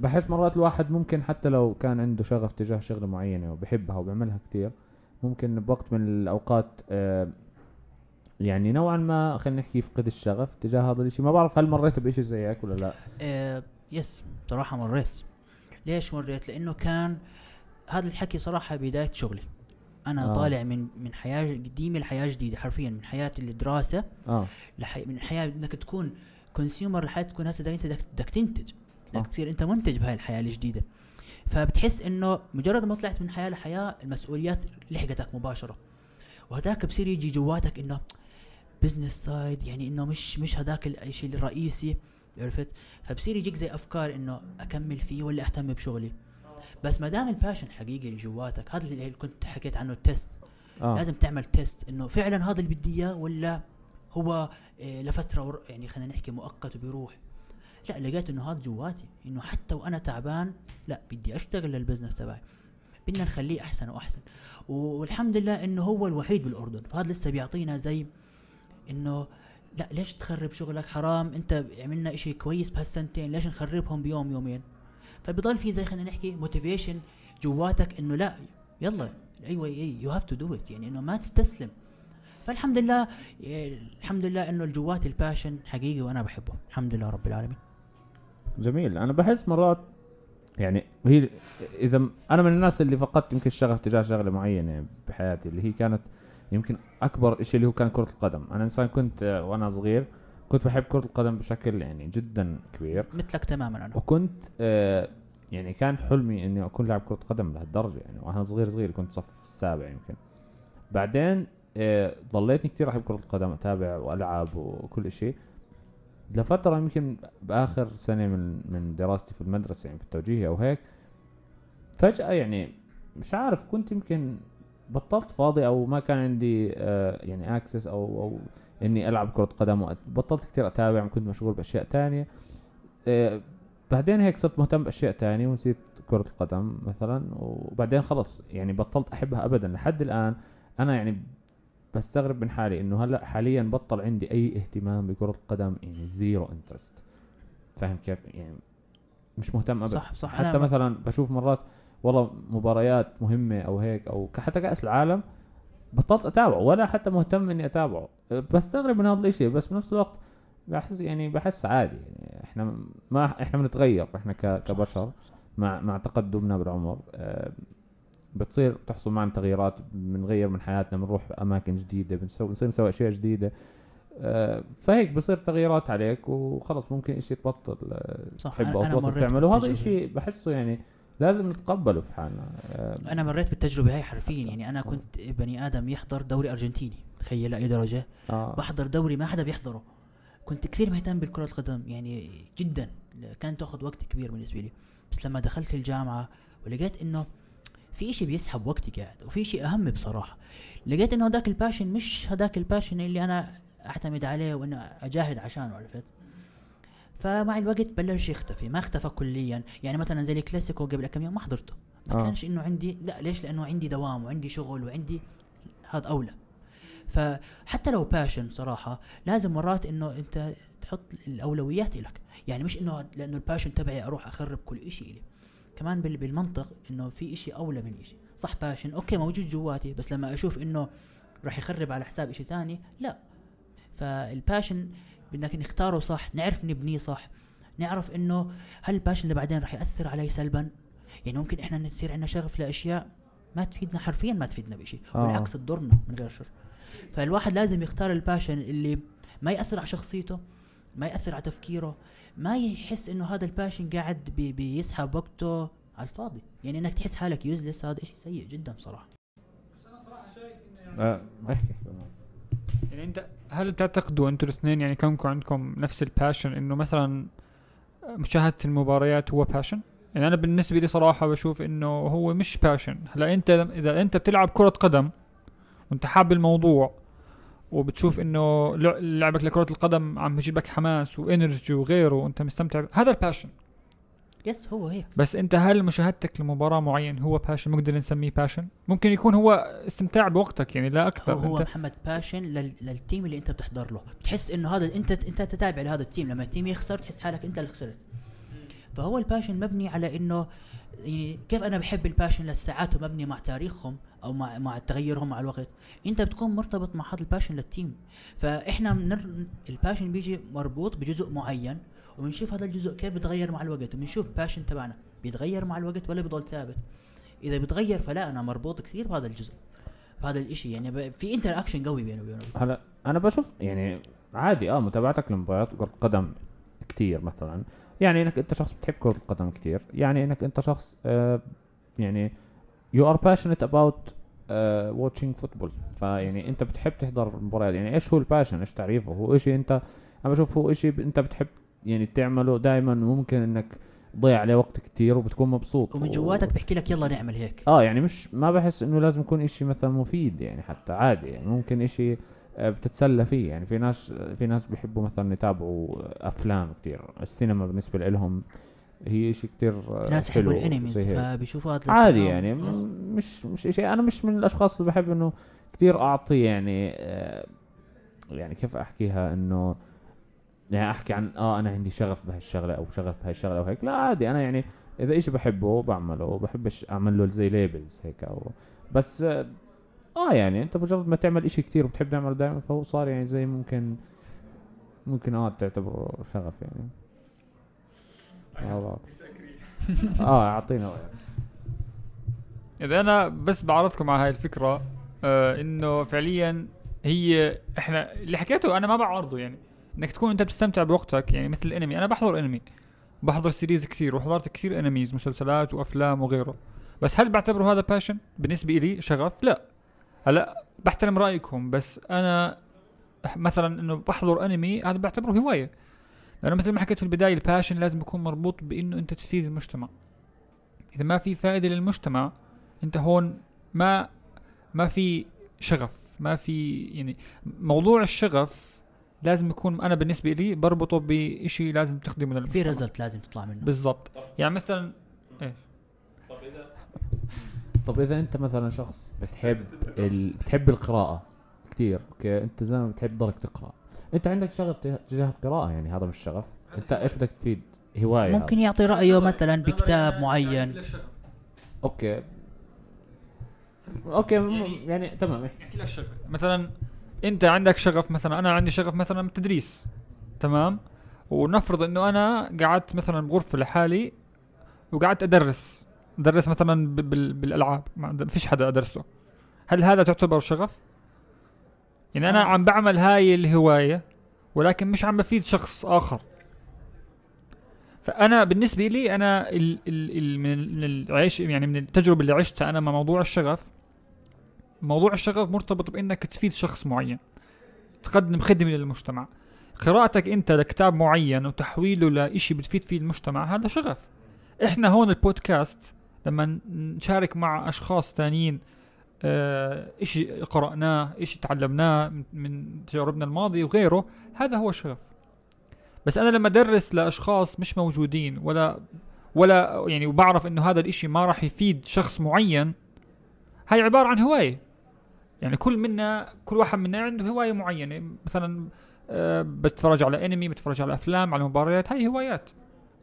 بحس مرات الواحد ممكن حتى لو كان عنده شغف تجاه شغلة معينة وبحبها وبيعملها كتير ممكن بوقت من الأوقات آه يعني نوعا ما خلينا نحكي يفقد الشغف تجاه هذا الشيء ما بعرف هل مريت بشيء زي هيك ولا لا؟ آه yes صراحة مريت. ليش مريت؟ لأنه كان هذا الحكي صراحة بداية شغلي. أنا آه. آه. طالع من من حياة قديمة لحياة جديدة حرفيا من حياة الدراسة آه. لحي من حياة إنك تكون consumer لحياة تكون هسه انت بدك تنتج. بدك صح. تصير أنت منتج بهاي الحياة الجديدة. فبتحس إنه مجرد ما طلعت من حياة لحياة المسؤوليات لحقتك مباشرة. وهداك بصير يجي جواتك إنه business side يعني إنه مش مش هداك الشيء الرئيسي عرفت؟ فبصير يجيك زي أفكار إنه أكمل فيه ولا أهتم بشغلي. بس ما دام ال passion حقيقي جواتك هذا اللي كنت حكيت عنه ال test آه. لازم تعمل test إنه فعلا هذا اللي بدي إياه ولا هو آه، لفترة يعني خلينا نحكي مؤقت وبيروح. لا لقيت إنه هذا جواتي إنه حتى وأنا تعبان لا بدي أشتغل لل business تبعي. بدنا نخليه أحسن وأحسن. والحمد لله إنه هو الوحيد بالأردن. فهذا لسه بيعطينا زي إنه لا ليش تخرب شغلك؟ حرام. أنت عملنا إشي كويس بهالسنتين ليش نخربهم بيوم يومين؟ فبضل في زي خلينا نحكي motivation جواتك إنه لا يلا أيوه you have to do it يعني إنه ما تستسلم. فالحمد لله الحمد لله إنه الجوات ال passion حقيقي وأنا بحبه. الحمد لله رب العالمين. جميل. أنا بحس مرات يعني هي إذا أنا من الناس اللي فقدت يمكن الشغف تجاه شغلة معينة بحياتي اللي هي كانت يمكن أكبر شيء اللي هو كان كرة القدم. أنا إنسان كنت وأنا صغير كنت بحب كرة القدم بشكل يعني جدا كبير. مثلك تماما أنا. وكنت آه يعني كان حلمي إني أكون لاعب كرة قدم لهالدرجة. يعني وأنا صغير صغير كنت صف سابع يمكن. بعدين آه ضليتني كثير أحب كرة القدم أتابع وألعب وكل شيء لفترة يمكن بآخر سنة من من دراستي في المدرسة يعني في التوجيهي أو هيك فجأة يعني مش عارف كنت يمكن بطلت فاضي أو ما كان عندي آه يعني access أو أو إني ألعب كرة قدم وأت- بطلت كثير اتابع كنت مشغول بأشياء تانية. آه بعدين هيك صرت مهتم بأشياء تانية ونسيت كرة القدم مثلا وبعدين خلص يعني بطلت أحبها ابدا. لحد الآن أنا يعني بستغرب من حالي إنه هلأ حاليا بطل عندي أي اهتمام بكرة القدم يعني zero interest فاهم كيف؟ يعني مش مهتم ابدا. صح صح. حتى مثلا بشوف مرات والله مباريات مهمة أو هيك أو حتى كأس العالم بطلت أتابعه ولا حتى مهتم إني أتابعه. بستغرب من هذا الإشي بس بنفس الوقت بحس يعني بحس عادي. يعني إحنا ما إحنا بنتغير إحنا كبشر مع مع تقدمنا بالعمر. أه، بتصير تحصل معنا تغييرات بنغير من حياتنا بنروح أماكن جديدة بنسوي بنصير نسوي أشياء جديدة. أه، فهيك بصير تغييرات عليك وخلص ممكن إشي تبطل صح، تحبه أنا- أو تبطل تعمله. وهذا. إشي بحسه يعني لازم نتقبله في حالنا. أه، أنا مريت بالتجربة هاي حرفيا. يعني أنا كنت بني آدم يحضر دوري أرجنتيني تخيل لأي درجة. آه. بحضر دوري ما حدا بيحضره. كنت كثير مهتم بالكرة القدم يعني جدا. كانت تأخذ وقت كبير بالنسبة لي. بس لما دخلت الجامعة ولقيت إنه في إشي بيسحب وقتي قاعد وفي إشي أهم بصراحة. لقيت إنه هذاك ال passion مش هذاك ال passion اللي أنا أعتمد عليه وإنه أجاهد عشانه عرفت؟ فمع الوقت بلش يختفي ما اختفى كليا. يعني مثلا زي الكلاسيكو قبل كم يوم ما حضرته. ما آه. كانش إنه عندي لا ليش؟ لأنه عندي دوام وعندي شغل وعندي هذا أولى. فحتى لو passion صراحة لازم مرات إنه أنت تحط الأولويات لك يعني مش إنه لأنه ال passion تبعي أروح أخرب كل إشي إلي. كمان بال- بالمنطق إنه في إشي أولى من إشي. صح passion؟ okay موجود جواتي بس لما أشوف إنه راح يخرب على حساب إشي ثاني لا. فال passion بدنا نختاره صح نعرف نبنيه صح نعرف إنه هل ال passion اللي بعدين راح يأثر علي سلبا؟ يعني ممكن إحنا نصير عندنا شغف لأشياء ما تفيدنا حرفيا ما تفيدنا بشيء آه. بالعكس تضرنا من غير شر. فالواحد لازم يختار ال passion اللي ما يأثر على شخصيته ما يأثر على تفكيره ما يحس إنه هذا ال passion قاعد بي بيسحب وقته على الفاضي يعني إنك تحس حالك useless هذا شيء سيء جدا بصراحه آه. احكي يعني أنت هل بتعتقدوا أنتوا الاثنين يعني كونكم عندكم نفس ال passion إنه مثلا مشاهدة المباريات هو passion؟ يعني أنا بالنسبة لي صراحة بشوف إنه هو مش passion، هلا أنت إذا أنت بتلعب كرة قدم وأنت حاب الموضوع وبتشوف إنه لع- لعبك لكرة القدم عم بيجيب لك حماس و energy وغيره وأنت مستمتع هذا ال passion yes هو هيك. بس أنت هل مشاهدتك لمباراة معين هو passion نقدر نسميه passion؟ ممكن يكون هو استمتاع بوقتك يعني لا أكثر. هو, هو محمد passion لل لل team اللي أنت بتحضر له. بتحس إنه هذا أنت أنت تتابع لهذا ال team لما ال team يخسر تحس حالك أنت اللي خسرت. فهو ال passion مبني على إنه يعني كيف أنا بحب ال passion للساعات ومبني مع تاريخهم أو مع مع تغيرهم مع الوقت؟ أنت بتكون مرتبط مع هذا ال passion لل team فإحنا منر ال passion بيجي مربوط بجزء معين وبنشوف هذا الجزء كيف بيتغير مع الوقت وبنشوف passion تبعنا بيتغير مع الوقت ولا بيضل ثابت. إذا بيتغير فلا أنا مربوط كثير بهذا الجزء بهذا الإشي. يعني ب- في interaction قوي بينه وبينه. هلا أنا بشوف يعني عادي آه متابعتك لمباريات كرة القدم كتير مثلا. يعني إنك أنت شخص بتحب كرة القدم كتير. يعني إنك أنت شخص آه يعني are passionate about آه watching football. فيعني أنت بتحب تحضر المباريات. يعني إيش هو الباشن إيش تعريفه؟ هو إشي أنت أنا بشوف هو إشي ب- أنت بتحب يعني تعمله دائما ممكن إنك ضيع عليه وقت كتير وبتكون مبسوط. ومن و- جواتك بحكي لك يلا نعمل هيك. آه يعني مش ما بحس إنه لازم يكون إشي مثلا مفيد يعني حتى عادي يعني ممكن إشي بتتسلى فيه. يعني في ناس في ناس بيحبوا مثلا يتابعوا أفلام كتير. السينما بالنسبة لهم هي آه، في ناس يحبوا الانميز هذا عادي. يعني مش مش شيء أنا مش من الأشخاص اللي بحب إنه كثير أعطي يعني آه، يعني كيف أحكيها إنه يعني أحكي عن آه أنا عندي شغف بهالشغلة أو شغف بهالشغلة أو هيك. لا عادي. أنا يعني إذا إشي بحبه بعمله. بحبش أعمل له زي ليبلز هيك أو بس آه يعني أنت مجرد ما تعمل إشي كتير وبتحب تعمله دائما فهو صار يعني زي ممكن ممكن آه تعتبره شغف يعني. آه، آه أعطينا. إذا أنا بس بعرضكم على هاي الفكرة آه إنه فعليا هي إحنا اللي حكيته أنا ما بعارضه يعني. إنك تكون أنت بتستمتع بوقتك يعني مثل الأنمي. أنا بحضر أنمي بحضر سيريز كثير وحضرت كثير أنميز مسلسلات وأفلام وغيره. بس هل بعتبره هذا passion بالنسبة لي شغف؟ لا. هلا بحترم رأيكم بس أنا مثلا إنه بحضر انمي هذا بعتبره هواية. لأنه مثل ما حكيت في البداية ال passion لازم يكون مربوط بإنه أنت تفيد المجتمع. إذا ما في فائدة للمجتمع أنت هون ما ما في شغف ما في يعني موضوع الشغف لازم يكون أنا بالنسبة لي بربطه بشيء لازم تخدمه في للمجتمع. result لازم تطلع منه. بالضبط. يعني مثلا طب إذا أنت مثلا شخص بتحب ال... بتحب القراءة كثير okay؟ أنت زي ما بتحب ضلك تقرأ. أنت عندك شغف تجاه- تجاه القراءة يعني هذا مش شغف. أنت إيش بدك تفيد؟ هواية ممكن يعطي رأيه مثلا بكتاب معين. okay. okay يعني- يعني تمام. احكي لك شغله مثلا أنت عندك شغف مثلا أنا عندي شغف مثلا بالتدريس تمام؟ ونفرض إنه أنا قعدت مثلا بغرفة لحالي وقعدت أدرس. ادرس مثلا بالألعاب. ما فيش حدا أدرسه. هل هذا تعتبر شغف؟ يعني أنا آه. عم بعمل هاي الهواية ولكن مش عم بفيد شخص آخر. فأنا بالنسبة لي أنا ال ال ال من ال- من العيش يعني من التجربة اللي عشتها أنا مع موضوع الشغف موضوع الشغف مرتبط بإنك تفيد شخص معين تقدم خدمة للمجتمع. قراءتك أنت لكتاب معين وتحويله لإشي بتفيد فيه المجتمع هذا شغف. إحنا هون البودكاست لما نشارك مع أشخاص ثانيين آه إشي قرأناه إشي تعلمناه من- تجاربنا الماضية وغيره هذا هو الشغف. بس أنا لما أدرس لأشخاص مش موجودين ولا ولا يعني وبعرف إنه هذا الإشي ما راح يفيد شخص معين هاي عبارة عن هواية. يعني كل منا كل واحد منا عنده هواية معينة. مثلا آه، بتفرج على أنمي بتفرج على أفلام على مباريات هاي هوايات.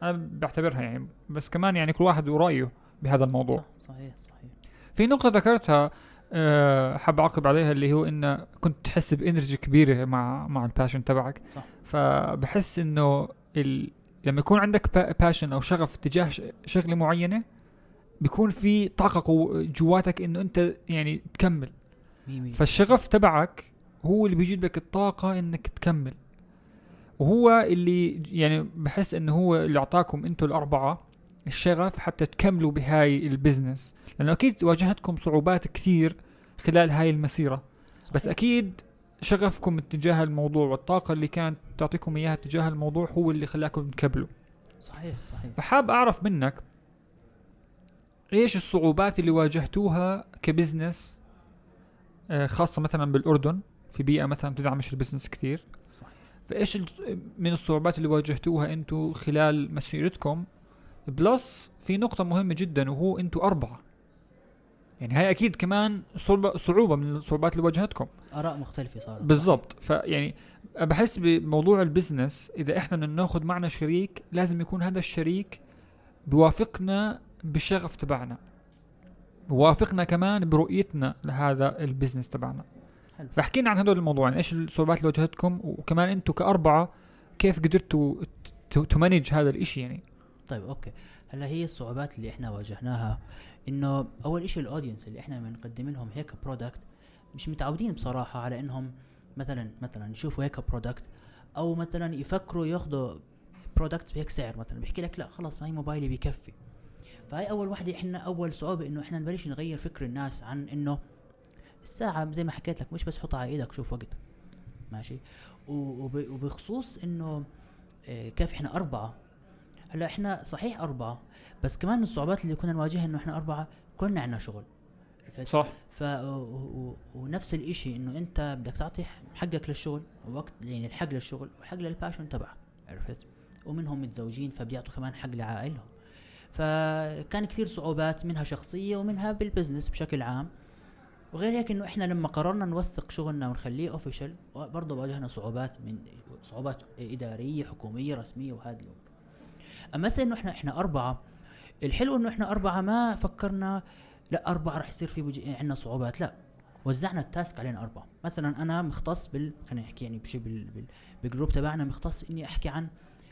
أنا بعتبرها يعني. بس كمان يعني كل واحد ورأيه. بهذا الموضوع. صح صحيح صحيح. في نقطة ذكرتها أه حاب أعقب عليها اللي هو إنه كنت تحس ب energy كبيرة مع مع ال passion تبعك. صح. فبحس إنه ال... لما يكون عندك passion أو شغف تجاه ش- شغلة معينة بيكون في طاقة قو- جواتك إنه أنت يعني تكمل. مية. فالشغف تبعك هو اللي بيجيب لك الطاقة إنك تكمل. وهو اللي يعني بحس إنه هو اللي أعطاكم أنتوا الأربعة. الشغف حتى تكملوا بهاي البزنس. لأنه أكيد واجهتكم صعوبات كثير خلال هاي المسيرة. بس أكيد شغفكم اتجاه الموضوع والطاقة اللي كانت تعطيكم إياها تجاه الموضوع هو اللي خلاكم تكملوا صحيح صحيح. فحاب أعرف منك إيش الصعوبات اللي واجهتوها ك business آه، خاصة مثلا بالأردن. في بيئة مثلا تدعمش ال business كثير. صحيح. فإيش ال- من الصعوبات اللي واجهتوها أنتوا خلال مسيرتكم plus في نقطة مهمة جدا وهو أنتوا أربعة. يعني هاي أكيد كمان صعوبة صعوبة من الصعوبات اللي واجهتكم. آراء مختلفة صارت. بالضبط. فيعني بحس بموضوع ال business إذا إحنا بدنا ناخذ معنا شريك لازم يكون هذا الشريك بيوافقنا بالشغف تبعنا. بوافقنا كمان برؤيتنا لهذا ال business تبعنا. حلو. فاحكينا عن هدول الموضوعين إيش الصعوبات اللي واجهتكم؟ وكمان أنتم كأربعة كيف قدرتوا ت manage هذا الإشي يعني؟ طيب okay. هلا هي الصعوبات اللي إحنا واجهناها إنه أول إشي ال audience اللي إحنا بنقدم لهم هيك product مش متعودين بصراحة على إنهم مثلا مثلا يشوفوا هيك product أو مثلا يفكروا ياخذوا product بهيك سعر مثلا بيحكي لك لا خلص هاي موبايلي بكفي. فهي أول وحدة إحنا أول صعوبة إنه إحنا نبلش نغير فكر الناس عن إنه الساعة زي ما حكيت لك مش بس حطها على إيدك شوف وقت. ماشي؟ وبخصوص إنه آه، كيف إحنا أربعة هلا إحنا صحيح أربعة بس كمان من الصعوبات اللي كنا نواجهها إنه إحنا أربعة كلنا عندنا شغل؟ صح. ف و- ونفس الإشي إنه أنت بدك تعطي حقك للشغل ووقت يعني الحق للشغل وحق لل passion تبعك عرفت؟ ومنهم متزوجين فبيعطوا كمان حق لعائلهم. فكان كثير صعوبات منها شخصية ومنها بال business بشكل عام. وغير هيك إنه إحنا لما قررنا نوثق شغلنا ونخليه official برضه واجهنا صعوبات من صعوبات إدارية حكومية رسمية وهذه الأمور أما إنه إحنا إحنا أربعة. الحلو إنه إحنا أربعة ما فكرنا لا أربعة رح يصير في بجي عندنا صعوبات لا. وزعنا ال task علينا أربعة. مثلا أنا مختص بال خلينا نحكي يعني بشي بال... بال... بال group تبعنا مختص إني أحكي عن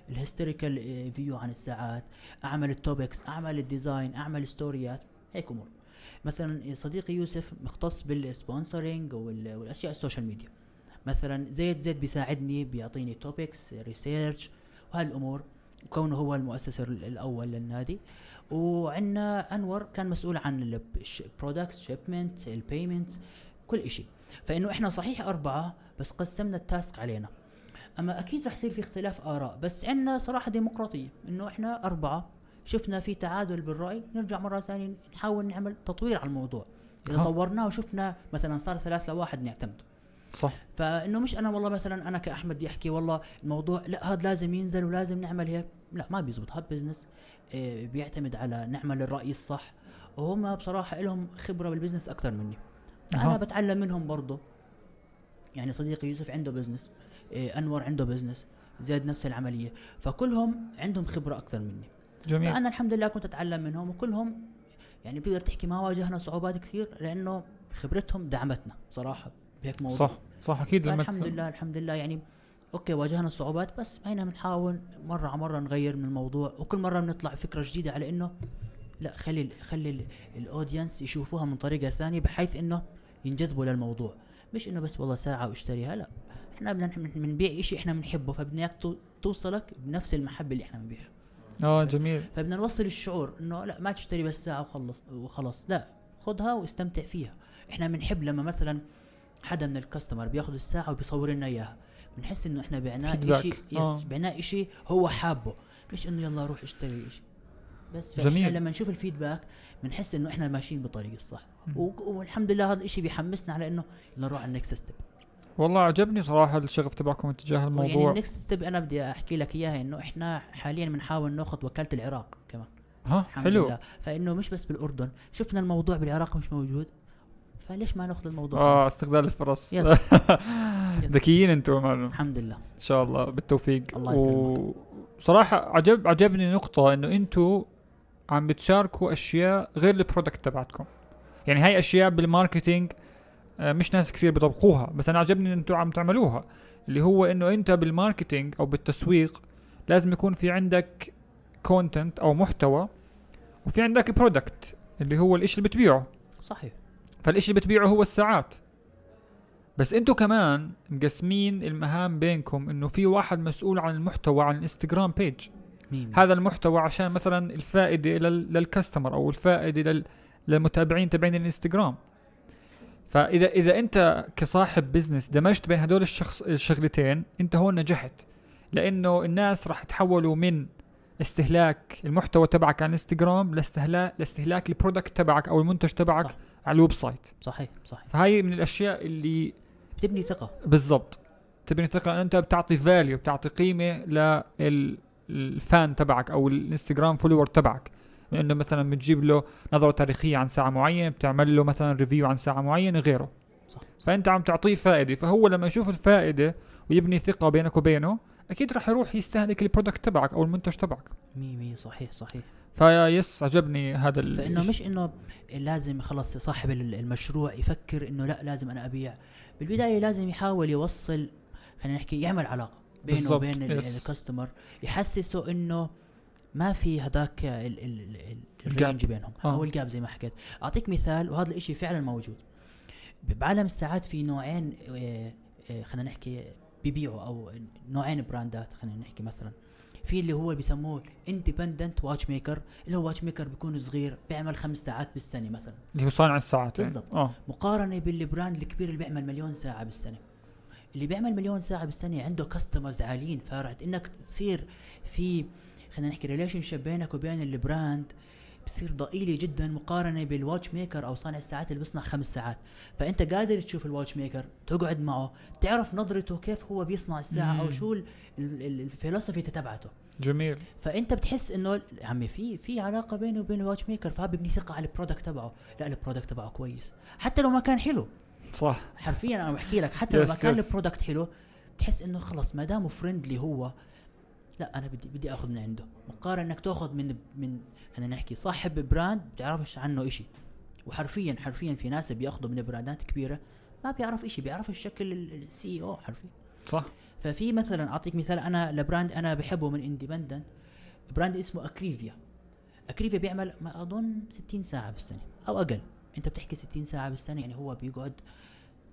ال historical view عن الساعات أعمل ال topics أعمل ال design أعمل story ات هيك أمور. مثلا صديقي يوسف مختص بال sponsoring وال... والأشياء ال social media. مثلا زيد زيد بيساعدني بيعطيني topics research وهذه الأمور كونه هو المؤسس ال- الأول للنادي. وعندنا أنور كان مسؤول عن ال product shipment ال payment كل إشي. فإنه إحنا صحيح أربعة بس قسمنا ال task علينا. أما أكيد رح يصير في اختلاف آراء بس عندنا صراحة ديمقراطية. إنه إحنا أربعة شفنا في تعادل بالرأي نرجع مرة ثانية نحاول نعمل تطوير على الموضوع. إذا. طورناه وشفنا مثلا صار ثلاث لواحد نعتمده صح. فإنه مش أنا والله مثلا أنا كأحمد بدي احكي والله الموضوع لأ هذا لازم ينزل ولازم نعمل هيك. لا ما بيزبط. هذا business إيه بيعتمد على نعمل الرأي الصح. وهم بصراحة لهم خبرة بال business أكثر مني. أنا بتعلم منهم برضه. يعني صديقي يوسف عنده business إيه أنور عنده business زيد نفس العملية. فكلهم عندهم خبرة أكثر مني. جميل. فأنا الحمد لله كنت أتعلم منهم وكلهم يعني بتقدر تحكي ما واجهنا صعوبات كثير لأنه خبرتهم دعمتنا بصراحه بهيك موضوع. صح صح أكيد لما الحمد لله الحمد لله. يعني okay واجهنا صعوبات بس هنا بنحاول مرة على مرة نغير من الموضوع وكل مرة بنطلع فكرة جديدة على إنه لا خلي ال- خلي ال- ال audience يشوفوها من طريقة ثانية بحيث إنه ينجذبوا للموضوع. مش إنه بس والله ساعة واشتريها لا. إحنا بدنا بنبيع شيء إحنا بنحبه فبدنا إياك تو- توصلك بنفس المحبة اللي إحنا بنبيعها. آه جميل. فبدنا نوصل الشعور إنه لا ما تشتري بس ساعة وخلص وخلاص لا. خذها واستمتع فيها. إحنا بنحب لما مثلا حدا من ال customer بياخذ الساعة وبيصور لنا إياها. بنحس إنه إحنا بعناه. شيء آه. yes بعناه شيء هو حابه. مش إنه يلا روح اشتري شيء بس جميل. لما نشوف ال feedback بنحس إنه إحنا ماشيين بالطريق الصح. والحمد لله هذا الشيء بيحمسنا على إنه يلا نروح على النكست ستيب والله عجبني صراحة الشغف تبعكم تجاه يعني الموضوع. ال next step أنا بدي أحكي لك إياها إنه إحنا حاليا بنحاول ناخذ وكالة العراق كمان. ها؟ حلو. لله. فإنه مش بس بالأردن. شفنا الموضوع بالعراق مش موجود؟ فليش ما ناخذ الموضوع؟ آه استغلال الفرص. ذكيين أنتم معلم الحمد لله. إن شاء الله بالتوفيق. الله يسلمك. وصراحة عجب عجبني نقطة إنه أنتم عم بتشاركوا أشياء غير ال product تبعتكم. يعني هاي أشياء بال marketing آه، مش ناس كثير بيطبقوها بس أنا عجبني ان أنتم عم تعملوها. اللي هو إنه أنت بال marketing أو بالتسويق لازم يكون في عندك content أو محتوى وفي عندك product اللي هو الإشي اللي بتبيعه. صحيح. فالإشي اللي بتبيعه هو الساعات. بس أنتوا كمان مقسمين المهام بينكم إنه في واحد مسؤول عن المحتوى عن الإنستغرام page مين هذا المحتوى عشان مثلا الفائدة لل- لل customer أو الفائدة لل- للمتابعين تبعين الإنستغرام. فإذا إذا أنت كصاحب business دمجت بين هدول الشخص الشغلتين أنت هون نجحت. لأنه الناس راح تحولوا من استهلاك المحتوى تبعك على الإنستغرام لاستهلاك لاستهلاك ال product تبعك أو المنتج تبعك صح. على ال website. صحيح صحيح. فهاي من الأشياء اللي بتبني ثقة. بالضبط. تبني ثقة. ان أنت بتعطي value بتعطي قيمة لل fan تبعك أو الإنستغرام follower تبعك. من إنه مثلا بتجيب له نظرة تاريخية عن ساعة معينة بتعمل له مثلا review عن ساعة معينة غيره. صح. فأنت عم تعطيه فائدة. فهو لما يشوف الفائدة ويبني ثقة بينك وبينه أكيد راح يروح يستهلك ال product تبعك أو المنتج تبعك. مي مي صحيح. صحيح ف yes عجبني هذا فإنه. مش إنه لازم خلص صاحب ال- المشروع يفكر إنه لا لازم أنا أبيع بالبداية لازم يحاول يوصل خلينا نحكي يعمل علاقة بينه وبين ال- yes. ال customer يحسسه إنه ما في هذاك ال- ال- ال- ال gap. ال range بينهم آه. أو ال gap زي ما حكيت أعطيك مثال وهذا الإشي فعلا موجود بعالم الساعات في نوعين آه، آه، خلينا نحكي بيبيعوا أو نوعين براندات خلينا نحكي مثلا في اللي هو بيسموه independent watchmaker اللي هو watchmaker بيكون صغير بيعمل خمس ساعات بالسنة مثلا اللي هو صانع الساعات يعني. بالضبط. آه مقارنة بال brand الكبير اللي بيعمل مليون ساعة بالسنة اللي بيعمل مليون ساعة بالسنة عنده customers عاليين فرح إنك تصير في خلينا نحكي relationship بينك وبين ال brand بصير ضئيله جدا مقارنة بال watchmaker أو صانع الساعات اللي بيصنع خمس ساعات. فأنت قادر تشوف ال watchmaker تقعد معه تعرف نظرته كيف هو بيصنع الساعة أو مم. شو ال- ال- ال- الفلسفه تبعته جميل. فأنت بتحس إنه يا عمي في في علاقة بينه وبين ال watchmaker فببني ثقة على ال product تبعه. لا ال product تبعه كويس. حتى لو ما كان حلو. صح. حرفيا أنا بحكي لك حتى لو ما كان. ال product حلو بتحس إنه خلص ما دامه friendly هو لا أنا بدي بدي آخذ من عنده. مقارنة إنك تأخذ من من خلينا نحكي صاحب brand بتعرفش عنه إشي. وحرفيا حرفيا في ناس بيأخذوا من براندات كبيرة ما بيعرف إشي بيعرف الشكل السي أو حرفيا. صح. ففي مثلا أعطيك مثال أنا ل brand أنا بحبه من independent brand اسمه Akrivia Akrivia بيعمل ما أظن 60 ساعة بالسنة أو أقل. أنت بتحكي 60 ساعة بالسنة يعني هو بيقعد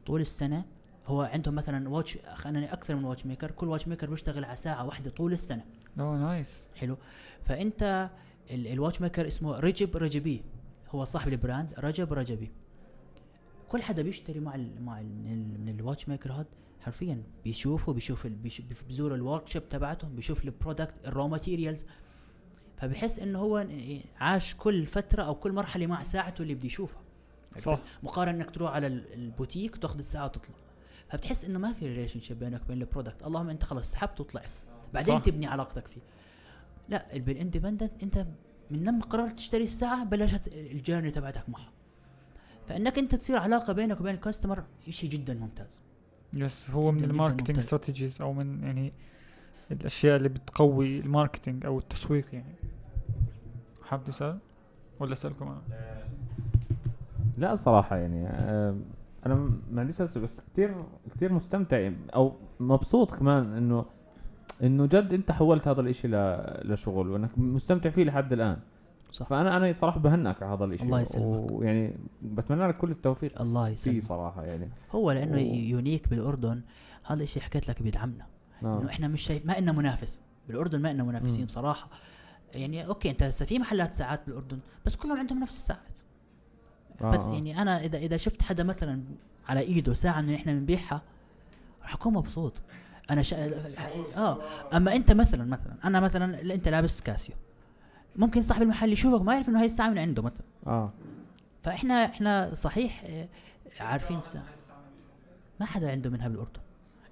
طول السنة هو عندهم مثلا watch خلينا أكثر من watchmaker كل watchmaker بيشتغل على ساعة واحدة طول السنة. oh nice حلو. فأنت ال- ال watchmaker اسمه Rexhep Rexhepi. هو صاحب ال brand Rexhep Rexhepi. كل حدا بيشتري مع ال مع ال من, ال من ال watchmaker هاد حرفيا بيشوفه بيشوف بزور ال workshop تبعتهم بيشوف ال product ال raw materials فبحس إنه هو عاش كل فترة أو كل مرحلة مع ساعته اللي بده يشوفها. صح. مقارنة إنك تروح على ال- البوتيك وتأخذ الساعة وتطلع. فبتحس إنه ما في relationship بينك وبين ال product اللهم أنت خلص سحبت وطلعت. بعدين صح. تبني علاقتك فيه. لا بال independent أنت من لما قررت تشتري الساعة بلشت ال journey تبعتك معها. فإنك أنت تصير علاقة بينك وبين ال customer شيء جدا ممتاز. yes هو من ممتاز. strategies أو من يعني الأشياء اللي بتقوي ال marketing أو التسويق يعني. حاب تسأل؟ ولا أسألكم أنا؟ لا صراحة يعني أنا م- ما عنديش بس كتير كتير مستمتع أو مبسوط كمان إنه إنه جد أنت حولت هذا الإشي ل- لشغل وإنك مستمتع فيه لحد الآن صح. فأنا أنا صراحة بهنئك على هذا الإشي الله يسلمك. ويعني بتمنى لك كل التوفيق الله فيه يسلمك صراحة يعني هو لأنه و- يونيك بالأردن هذا الشيء حكيت لك بيدعمنا آه. إنه إحنا مش شايف ما إلنا منافس بالأردن ما إلنا منافسين مم. بصراحه يعني okay أنت هسه في محلات ساعات بالأردن بس كلهم عندهم نفس الساعات آه،. يعني أنا إذا إذا شفت حدا مثلا على إيده ساعة من إحنا بنبيعها راح أكون مبسوط. أنا شا... آه. أما أنت مثلا مثلا أنا مثلا اللي أنت لابس Casio. ممكن صاحب المحل يشوفك ما يعرف إنه هاي الساعة من عنده مثلا. آه. فإحنا إحنا صحيح آه، عارفين الساعة. ما حدا عنده منها بالأردن.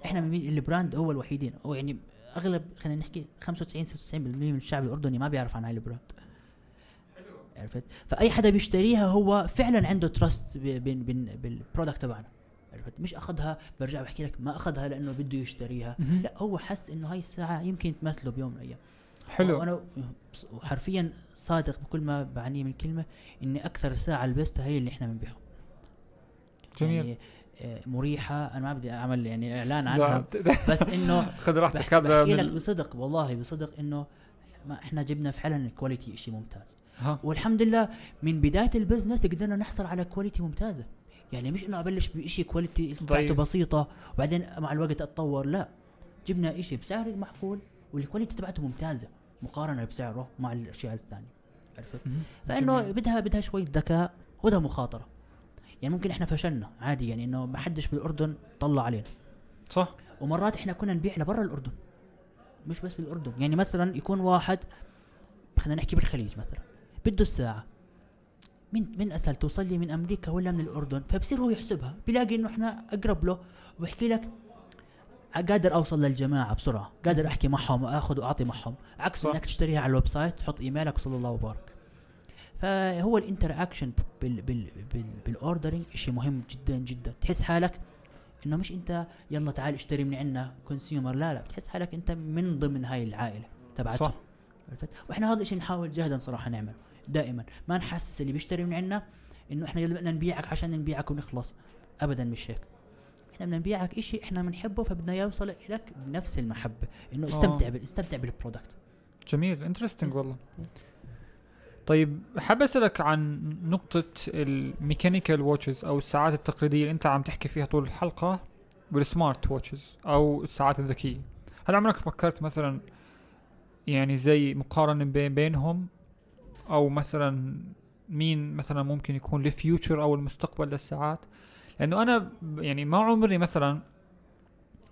إحنا من ال brand هو الوحيدين. أو يعني أغلب خلينا نحكي 95 96% من الشعب الأردني ما بيعرف عن هاي ال brand. عرفت؟ فأي حدا بيشتريها هو فعلا عنده trust بين بين بال product تبعنا. عرفت؟ مش أخذها برجع بحكي لك ما أخذها لأنه بده يشتريها. لا هو حس إنه هاي الساعة يمكن تمثله بيوم من الأيام. حلو. وأنا حرفيا صادق بكل ما بعنيه من الكلمة إني أكثر ساعه لبستها هي اللي إحنا بنبيعها. جميل. يعني آه، مريحة. أنا ما بدي أعمل يعني إعلان لا. عنها. بس إنه خذ راحتك. هذا بحكي لك بصدق والله بصدق إنه ما إحنا جبنا فعلا ال quality شيء ممتاز. ها. والحمد لله من بداية ال business قدرنا نحصل على quality ممتازة. يعني مش إنه أبلش بشيء quality بتاعته. بسيطة وبعدين مع الوقت أتطور لا. جبنا شيء بسعر معقول وال quality تبعته ممتازة مقارنة بسعره مع الأشياء الثانية. عرفت. فإنه جميل. بدها بدها شوية ذكاء وده مخاطرة. يعني ممكن إحنا فشلنا عادي يعني إنه ما حدش بالأردن طلع علينا. صح. ومرات إحنا كنا نبيع لبرا الأردن مش بس بالأردن. يعني مثلا يكون واحد خلينا نحكي بالخليج مثلا. بده الساعة. من من أسهل توصل لي من أمريكا ولا من الأردن؟ فبصير هو يحسبها. بيلاقي إنه إحنا أقرب له وبحكي لك قادر أوصل للجماعة بسرعة. قادر أحكي معهم وأخذ وأعطي معهم. عكس. إنك تشتريها على ال website تحط إيميلك وصلى الله وبارك. فهو ال interaction بال بال بال بال ordering شيء مهم جدا جدا. تحس حالك إنه مش أنت يلا تعال اشتري من عندنا consumer لا لا بتحس حالك أنت من ضمن هاي العائلة تبعتهم. صح. عرفت وإحنا هذا الشيء نحاول جهدا صراحة نعمل دائما. ما نحسس اللي بيشتري من عندنا إنه إحنا بدنا نبيعك عشان نبيعك ونخلص. ابدا مش هيك. إحنا بدنا نبيعك إشي إحنا بنحبه فبدنا يوصل لك بنفس المحبة إنه آه. استمتع بال... استمتع بال product جميل interesting. والله. طيب حاب أسألك عن نقطة ال mechanical watches أو الساعات التقليدية اللي أنت عم تحكي فيها طول الحلقة وال smart watches أو الساعات الذكية. هل عمرك فكرت مثلا يعني زي مقارنة بين بينهم أو مثلا مين مثلا ممكن يكون ال future أو المستقبل للساعات. لأنه أنا يعني ما عمري مثلا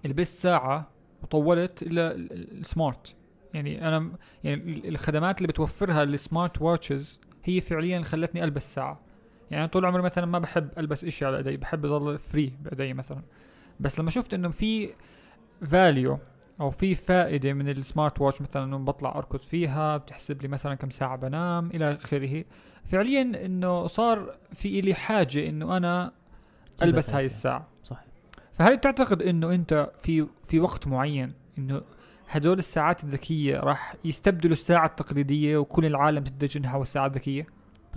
لبست ساعة وطولت إلا ال- ال- ال smart يعني أنا يعني ال- الخدمات اللي بتوفرها ال smart watches هي فعليا خلتني ألبس ساعة. يعني طول عمري مثلا ما بحب ألبس إشي على إيدي بحب اضل free بإيدي مثلا. بس لما شفت إنه في value أو في فائدة من ال smart watch مثلا إنه بطلع أركض فيها بتحسب لي مثلا كم ساعة بنام إلى آخره. فعليا إنه صار في لي حاجة إنه أنا ألبس هاي الساعة. صح فهل بتعتقد إنه أنت في في وقت معين إنه هدول الساعات الذكية راح يستبدلوا الساعة التقليدية وكل العالم تتجه نحو الساعة الذكية؟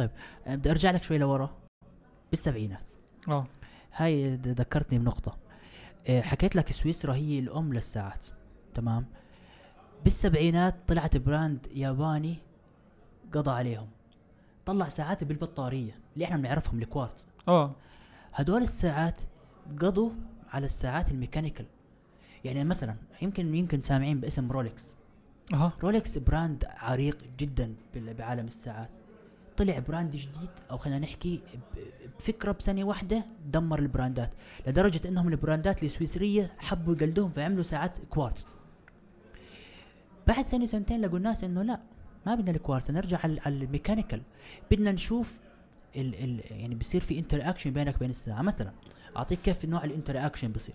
أه، بدي أرجع لك شوي لورا. بالسبعينات. آه. هاي ذكرتني بنقطة. آه، حكيت لك سويسرا هي الأم للساعات. تمام. بالسبعينات طلعت براند ياباني قضى عليهم. طلع ساعات بالبطارية اللي إحنا بنعرفهم الكوارتز. آه. هدول الساعات قضوا على الساعات ال mechanical. يعني مثلا يمكن يمكن سامعين باسم رولكس أها. رولكس brand عريق جدا بعالم الساعات. طلع brand جديد أو خلينا نحكي بفكرة بسنة واحدة دمر ال brandات. لدرجة إنهم ال brandات السويسرية حبوا يقلدوهم فعملوا ساعات كوارتز. بعد سنة سنتين لقوا الناس إنه لا ما بدنا الكوارتز نرجع على ال mechanical. بدنا نشوف ال ال يعني بصير في interaction بينك وبين الساعة. مثلا أعطيك كيف نوع ال interaction بصير.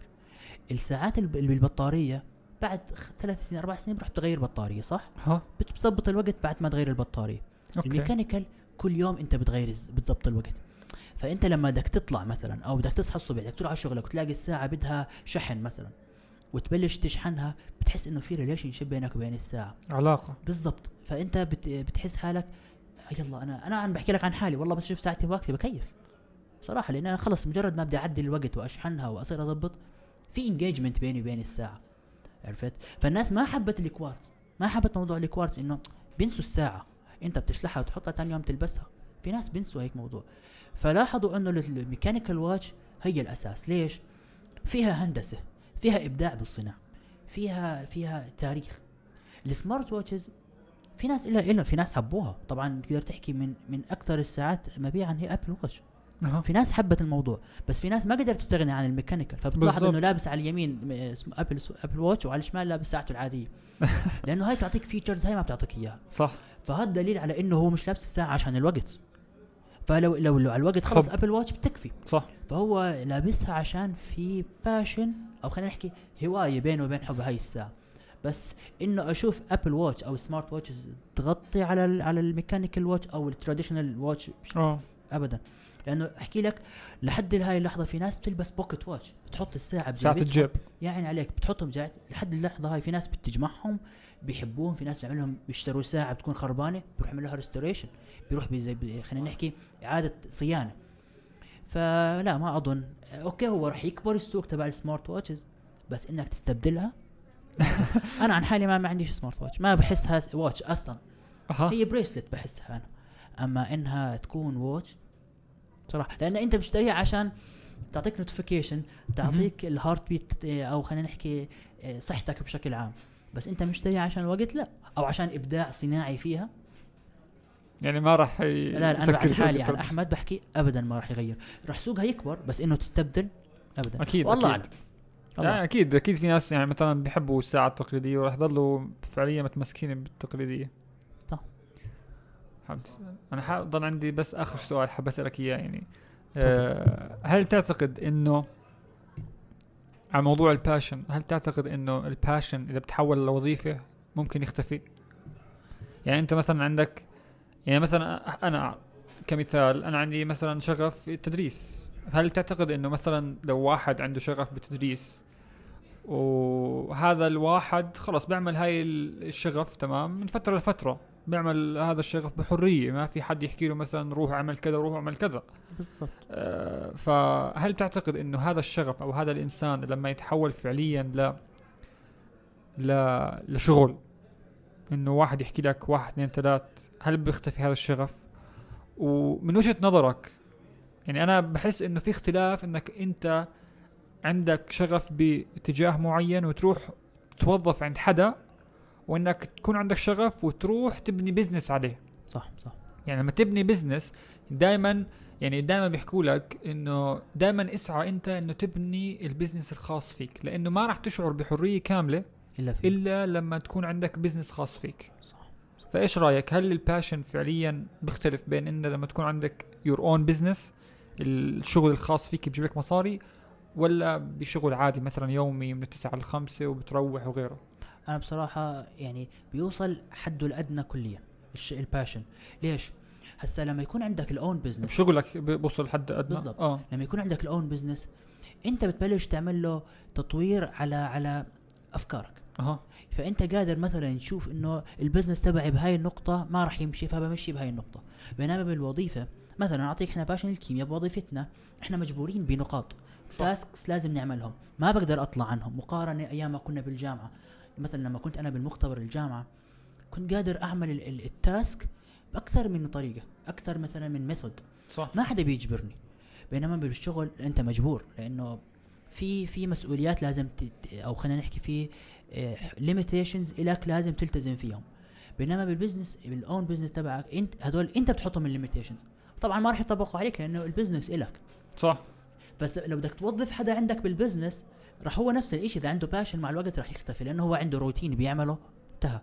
الساعات اللي بالبطاريه بعد ثلاث سنين أربع سنين بتروح تغير بطاريه صح؟ ها. بتظبط الوقت بعد ما تغير البطارية. okay. ال mechanical كل يوم أنت بتغير بتظبط الوقت. فأنت لما بدك تطلع مثلا أو بدك تصحى الصبح بدك تروح على شغلك وتلاقي الساعة بدها شحن مثلا وتبلش تشحنها بتحس إنه في relationship بينك وبين الساعة. علاقة. بالضبط. فأنت بت بتحس حالك يلا أنا أنا عم بحكي لك عن حالي والله بس أشوف ساعتي واقفه بكيف. صراحة لأن أنا خلص مجرد ما بدي أعدل الوقت وأشحنها وأصير أضبط في engagement بيني وبين الساعة. عرفت؟ فالناس ما حبت الكوارتز. ما حبت موضوع الكوارتز إنه بينسوا الساعة. أنت بتشلحها وتحطها ثاني يوم تلبسها. في ناس بينسوا هيك موضوع. فلاحظوا إنه ال mechanical watch هي الأساس. ليش؟ فيها هندسة. فيها إبداع بالصناعة فيها فيها تاريخ. ال smart watches في ناس إلا إلا في ناس حبوها. طبعا تقدر تحكي من من أكثر الساعات مبيعا هي Apple Watch في ناس حبت الموضوع بس في ناس ما قدرت تستغني عن ال mechanical فبتلاحظ. إنه لابس على اليمين Apple Apple Watch وعلى الشمال لابس ساعته العادية. لأنه هاي تعطيك features هاي ما بتعطيك إياها. صح. فهذا دليل على إنه هو مش لابس الساعة عشان الوقت. فلو لو, لو على الوقت خلص. Apple Watch بتكفي. صح. فهو لابسها عشان في passion أو خلينا نحكي هواية بينه وبين حب هاي الساعة. بس إنه أشوف Apple Watch أو smart watches تغطي على ال على ال mechanical watch أو ال traditional watch آه. ابدا. لأنه أحكي لك لحد هاي اللحظة في ناس بتلبس pocket watch بتحط الساعة ساعة. الجيب. يا عيني عليك بتحطهم جاي. لحد اللحظة هاي في ناس بتجمعهم بيحبوهم في ناس بيعملوا لهم بيشتروا ساعة بتكون خربانة بيروح يعمل لها restoration بيروح بي- خلينا نحكي إعادة صيانة. فلا ما أظن. okay هو راح يكبر السوق تبع ال smart watches بس إنك تستبدلها؟ أنا عن حالي ما, ما عنديش smart watch ما بحسها watch أصلا. أها. هي bracelet بحسها أنا. أما إنها تكون watch صراحة لأن أنت بتشتريها عشان تعطيك notification تعطيك ال heart beat أو خلينا نحكي آه، صحتك بشكل عام. بس أنت مشتريها عشان الوقت؟ لا. أو عشان إبداع صناعي فيها؟ يعني ما راح. لا لا أنا عن حالي عن التلفزيون. أحمد بحكي ابدا ما راح يغير راح سوقها يكبر بس إنه تستبدل ابدا أكيد والله أكيد. أعلم يعني أكيد أكيد في ناس يعني مثلا بيحبوا الساعة التقليدية وراح يضلوا فعليا متمسكين بالتقليدية طب. أنا حاب ضل عندي بس آخر سؤال حاب أسألك إياه يعني أه هل تعتقد إنه على موضوع ال passion هل تعتقد إنه ال passion إذا بتحول لوظيفة ممكن يختفي يعني أنت مثلا عندك يعني مثلا أنا كمثال أنا عندي مثلا شغف في التدريس. هل تعتقد إنه مثلا لو واحد عنده شغف بالتدريس وهذا الواحد خلص بيعمل هاي ال- الشغف تمام؟ من فترة لفترة بيعمل هذا الشغف بحرية. ما في حد يحكي له مثلا روح اعمل كذا روح اعمل كذا. بالضبط. آه، فهل تعتقد إنه هذا الشغف أو هذا الإنسان لما يتحول فعليا ل ل لشغل إنه واحد يحكي لك واحد اثنين ثلاث هل بيختفي هذا الشغف؟ ومن وجهة نظرك يعني أنا بحس إنه في اختلاف إنك أنت عندك شغف باتجاه معين وتروح توظف عند حدا وإنك تكون عندك شغف وتروح تبني بزنس عليه. صح صح. يعني لما تبني business دائما يعني دائما بيحكوا لك إنه دائما اسعى أنت إنه تبني ال business الخاص فيك لأنه ما راح تشعر بحرية كاملة إلا في إلا لما تكون عندك business خاص فيك. صح. فايش رأيك؟ هل ال passion فعليا بيختلف بين انه لما تكون عندك your own business الشغل الخاص فيك بيجيب لك مصاري ولا بشغل عادي مثلا يومي من التسعة للخمسة وبتروح وغيره؟ أنا بصراحة يعني بيوصل حده الأدنى كليا. ال passion ليش؟ هسا لما يكون عندك ال own business بشغلك بوصل لحد أدنى؟ بالضبط. آه. لما يكون عندك ال own business أنت بتبلش تعمل له تطوير على على أفكارك. أها. فأنت قادر مثلا تشوف إنه ال business تبعي بهاي النقطة ما راح يمشي فبمشي بهاي النقطة. بينما بالوظيفة مثلا أعطيك إحنا passion الكيمياء بوظيفتنا إحنا مجبورين بنقاط. tasks لازم نعملهم. ما بقدر أطلع عنهم. مقارنة أيام ما كنا بالجامعة. مثلا لما كنت أنا بالمختبر الجامعة كنت قادر أعمل ال- ال- ال task بأكثر من طريقة أكثر مثلا من method صح. ما حدا بيجبرني. بينما بالشغل أنت مجبور لأنه في في مسؤوليات لازم أو خلينا نحكي في limitations الك لازم تلتزم فيهم. بينما بال business بال own business تبعك انت هدول إنت بتحطهم ال limitations طبعا ما راح يطبقوا عليك لأنه ال business إلك. صح. بس لو بدك توظف حدا عندك بال business راح هو نفس الشيء إذا عنده passion مع الوقت راح يختفي لأنه هو عنده روتين بيعمله. انتهى.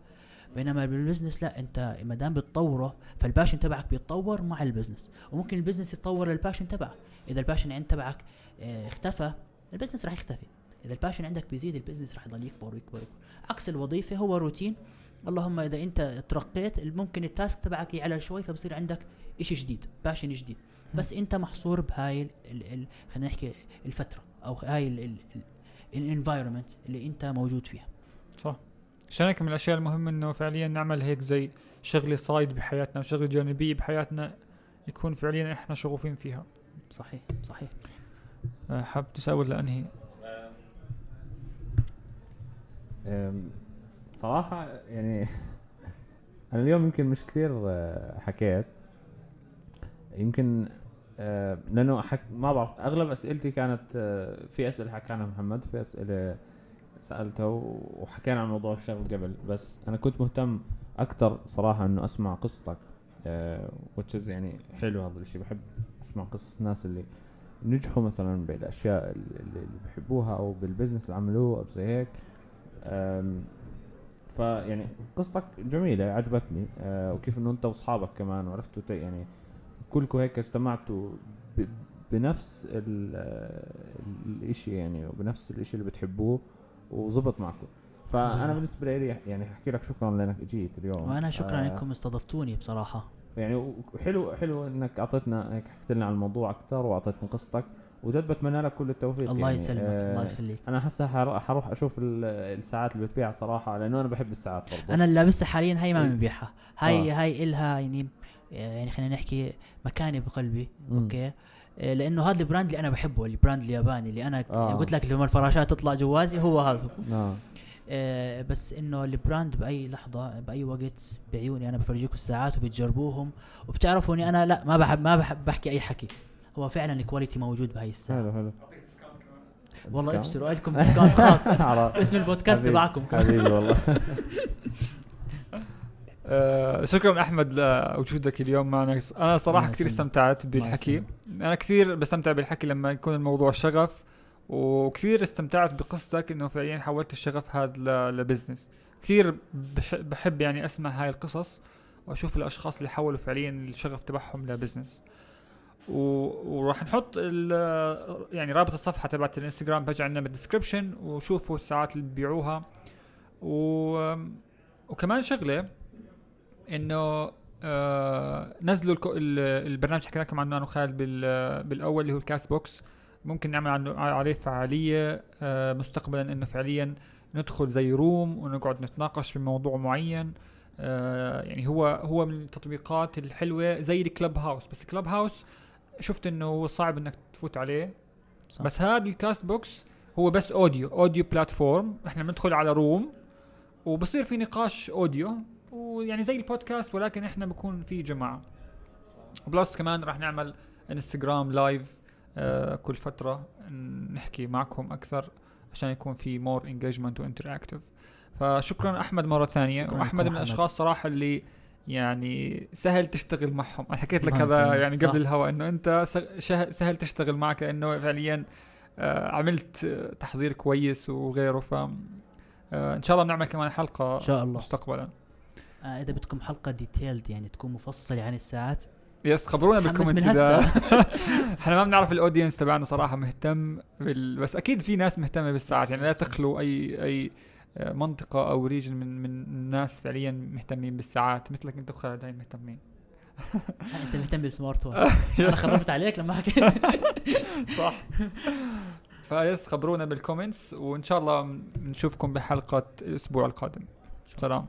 بينما بال business لا أنت ما دام بتطوره فال passion تبعك بيتطور مع ال business وممكن ال business يتطور لل passion تبعك. إذا ال passion عند تبعك آه اختفى ال business راح يختفي. إذا ال passion عندك بيزيد ال business راح يضل يكبر ويكبر ويكبر. عكس الوظيفة هو روتين اللهم إذا أنت ترقيت ممكن ال task تبعك يعلى شوي فبصير عندك إشي جديد passion جديد. بس أنت محصور بهاي ال- ال- ال- خلينا نحكي الفترة أو هاي ال environment اللي أنت موجود فيها. صح. عشان هيك من الأشياء المهمة إنه فعليا نعمل هيك زي شغلة side بحياتنا وشغلة جانبية بحياتنا يكون فعليا إحنا شغوفين فيها. صحيح صحيح. آه، حاب تساوي ولا أنهي؟ صراحة يعني أنا اليوم يمكن مش كثير آه، حكيت. يمكن آه، لأنه حك ما بعرف أغلب أسئلتي كانت آه، في أسئلة حكى عنها محمد في أسئلة سألته وحكينا عن موضوع الشغل قبل. بس أنا كنت مهتم أكثر صراحة إنه أسمع قصتك is يعني حلو هذا الشيء بحب أسمع قصص الناس اللي نجحوا مثلا بالأشياء اللي بحبوها أو بالبزنس اللي عملوه أو زي هيك. فيعني قصتك جميلة عجبتني. أه وكيف إنه أنت وأصحابك كمان وعرفتوا يعني كلكم هيك اجتمعتوا بنفس ال- آه، الإشي يعني وبنفس الإشي اللي بتحبوه وزبط معكم. فأنا الله. بالنسبة لي يعني أحكي لك شكرا لأنك إجيت اليوم. وأنا شكرا آه، إنكم استضفتوني بصراحة. يعني وحلو حلو إنك أعطيتنا هيك حكيت لنا عن الموضوع أكثر واعطيتنا قصتك. وجد بتمنى لك كل التوفيق الله يعني. يسلمك آه، الله يخليك. أنا هسه حر- حروح أشوف ال- الساعات اللي بتبيع صراحة لأنه أنا بحب الساعات برضه. أنا اللي لابسها حاليا هاي ما إيه. بنبيعها هاي آه. هاي إلها يعني يعني خلينا نحكي مكانه بقلبي. مم. أوكي؟ آه، لأنه هذا البراند اللي أنا بحبه البراند الياباني اللي أنا آه. قلت لك لما الفراشات تطلع جوازي هو هذا. آه. آه، بس إنه البراند بأي لحظة بأي وقت بعيوني أنا بفرجيكم الساعات وبتجربوهم. وبتعرفوا اني أنا لا ما بحب ما بحب بحكي أي حكي. هو فعلا الكواليتي موجود بهاي الساعة حلو حلو والله discount؟ ابشروا لكم discount خاص. اسم البودكاست تبعكم. حبيبي والله آه شكرا أحمد لوجودك اليوم معنا أنا صراحة كثير. استمتعت بالحكي. أنا كثير بستمتع بالحكي لما يكون الموضوع شغف وكثير استمتعت بقصتك إنه فعليا حولت الشغف هذا ل business كثير بح- بحب يعني أسمع هاي القصص وأشوف الأشخاص اللي حولوا فعليا الشغف تبعهم ل business. وراح نحط. يعني رابط الصفحة تبعت الانستغرام بيجي عندنا بال description وشوفوا الساعات اللي ببيعوها و... وكمان شغلة إنه آه نزلوا البرنامج حكينا لكم عنه أنا وخالد بال... بالأول اللي هو ال Castbox ممكن نعمل عنه عليه فعالية آه مستقبلا إنه فعليا ندخل زي room ونقعد نتناقش في موضوع معين آه يعني هو هو من التطبيقات الحلوة زي ال Clubhouse بس ال Clubhouse شفت إنه هو صعب إنك تفوت عليه. صح. بس هذا ال Castbox هو بس audio audio platform إحنا بندخل على room وبصير في نقاش audio ويعني زي البودكاست ولكن إحنا بكون في جماعة. و plus كمان راح نعمل انستغرام live آه كل فترة نحكي معكم أكثر عشان يكون في more engagement و interactive فشكرا أحمد مرة ثانية. وأحمد من. الأشخاص صراحة اللي يعني سهل تشتغل معهم أنا حكيت لك هذا. يعني. قبل الهواء إنه أنت سهل تشتغل معك لأنه فعليا آه، عملت تحضير كويس وغيره ف آه إن شاء الله بنعمل كمان حلقة إن شاء الله مستقبلا آه إذا بدكم حلقة detailed يعني تكون مفصلة عن الساعات yes خبرونا بال comments من إذا. إحنا ما بنعرف ال audience تبعنا صراحة مهتم بال... بس أكيد في ناس مهتمة بالساعات يعني لا تخلو أي أي آه، منطقة أو region من من الناس فعليا مهتمين بالساعات مثلك أنت وخالد هاي مهتمين. أنت مهتم بال smart watch. أنا خربت عليك لما حكيت. صح. ف yes خبرونا بال comments وإن شاء الله بنشوفكم بحلقة الأسبوع القادم. سلام.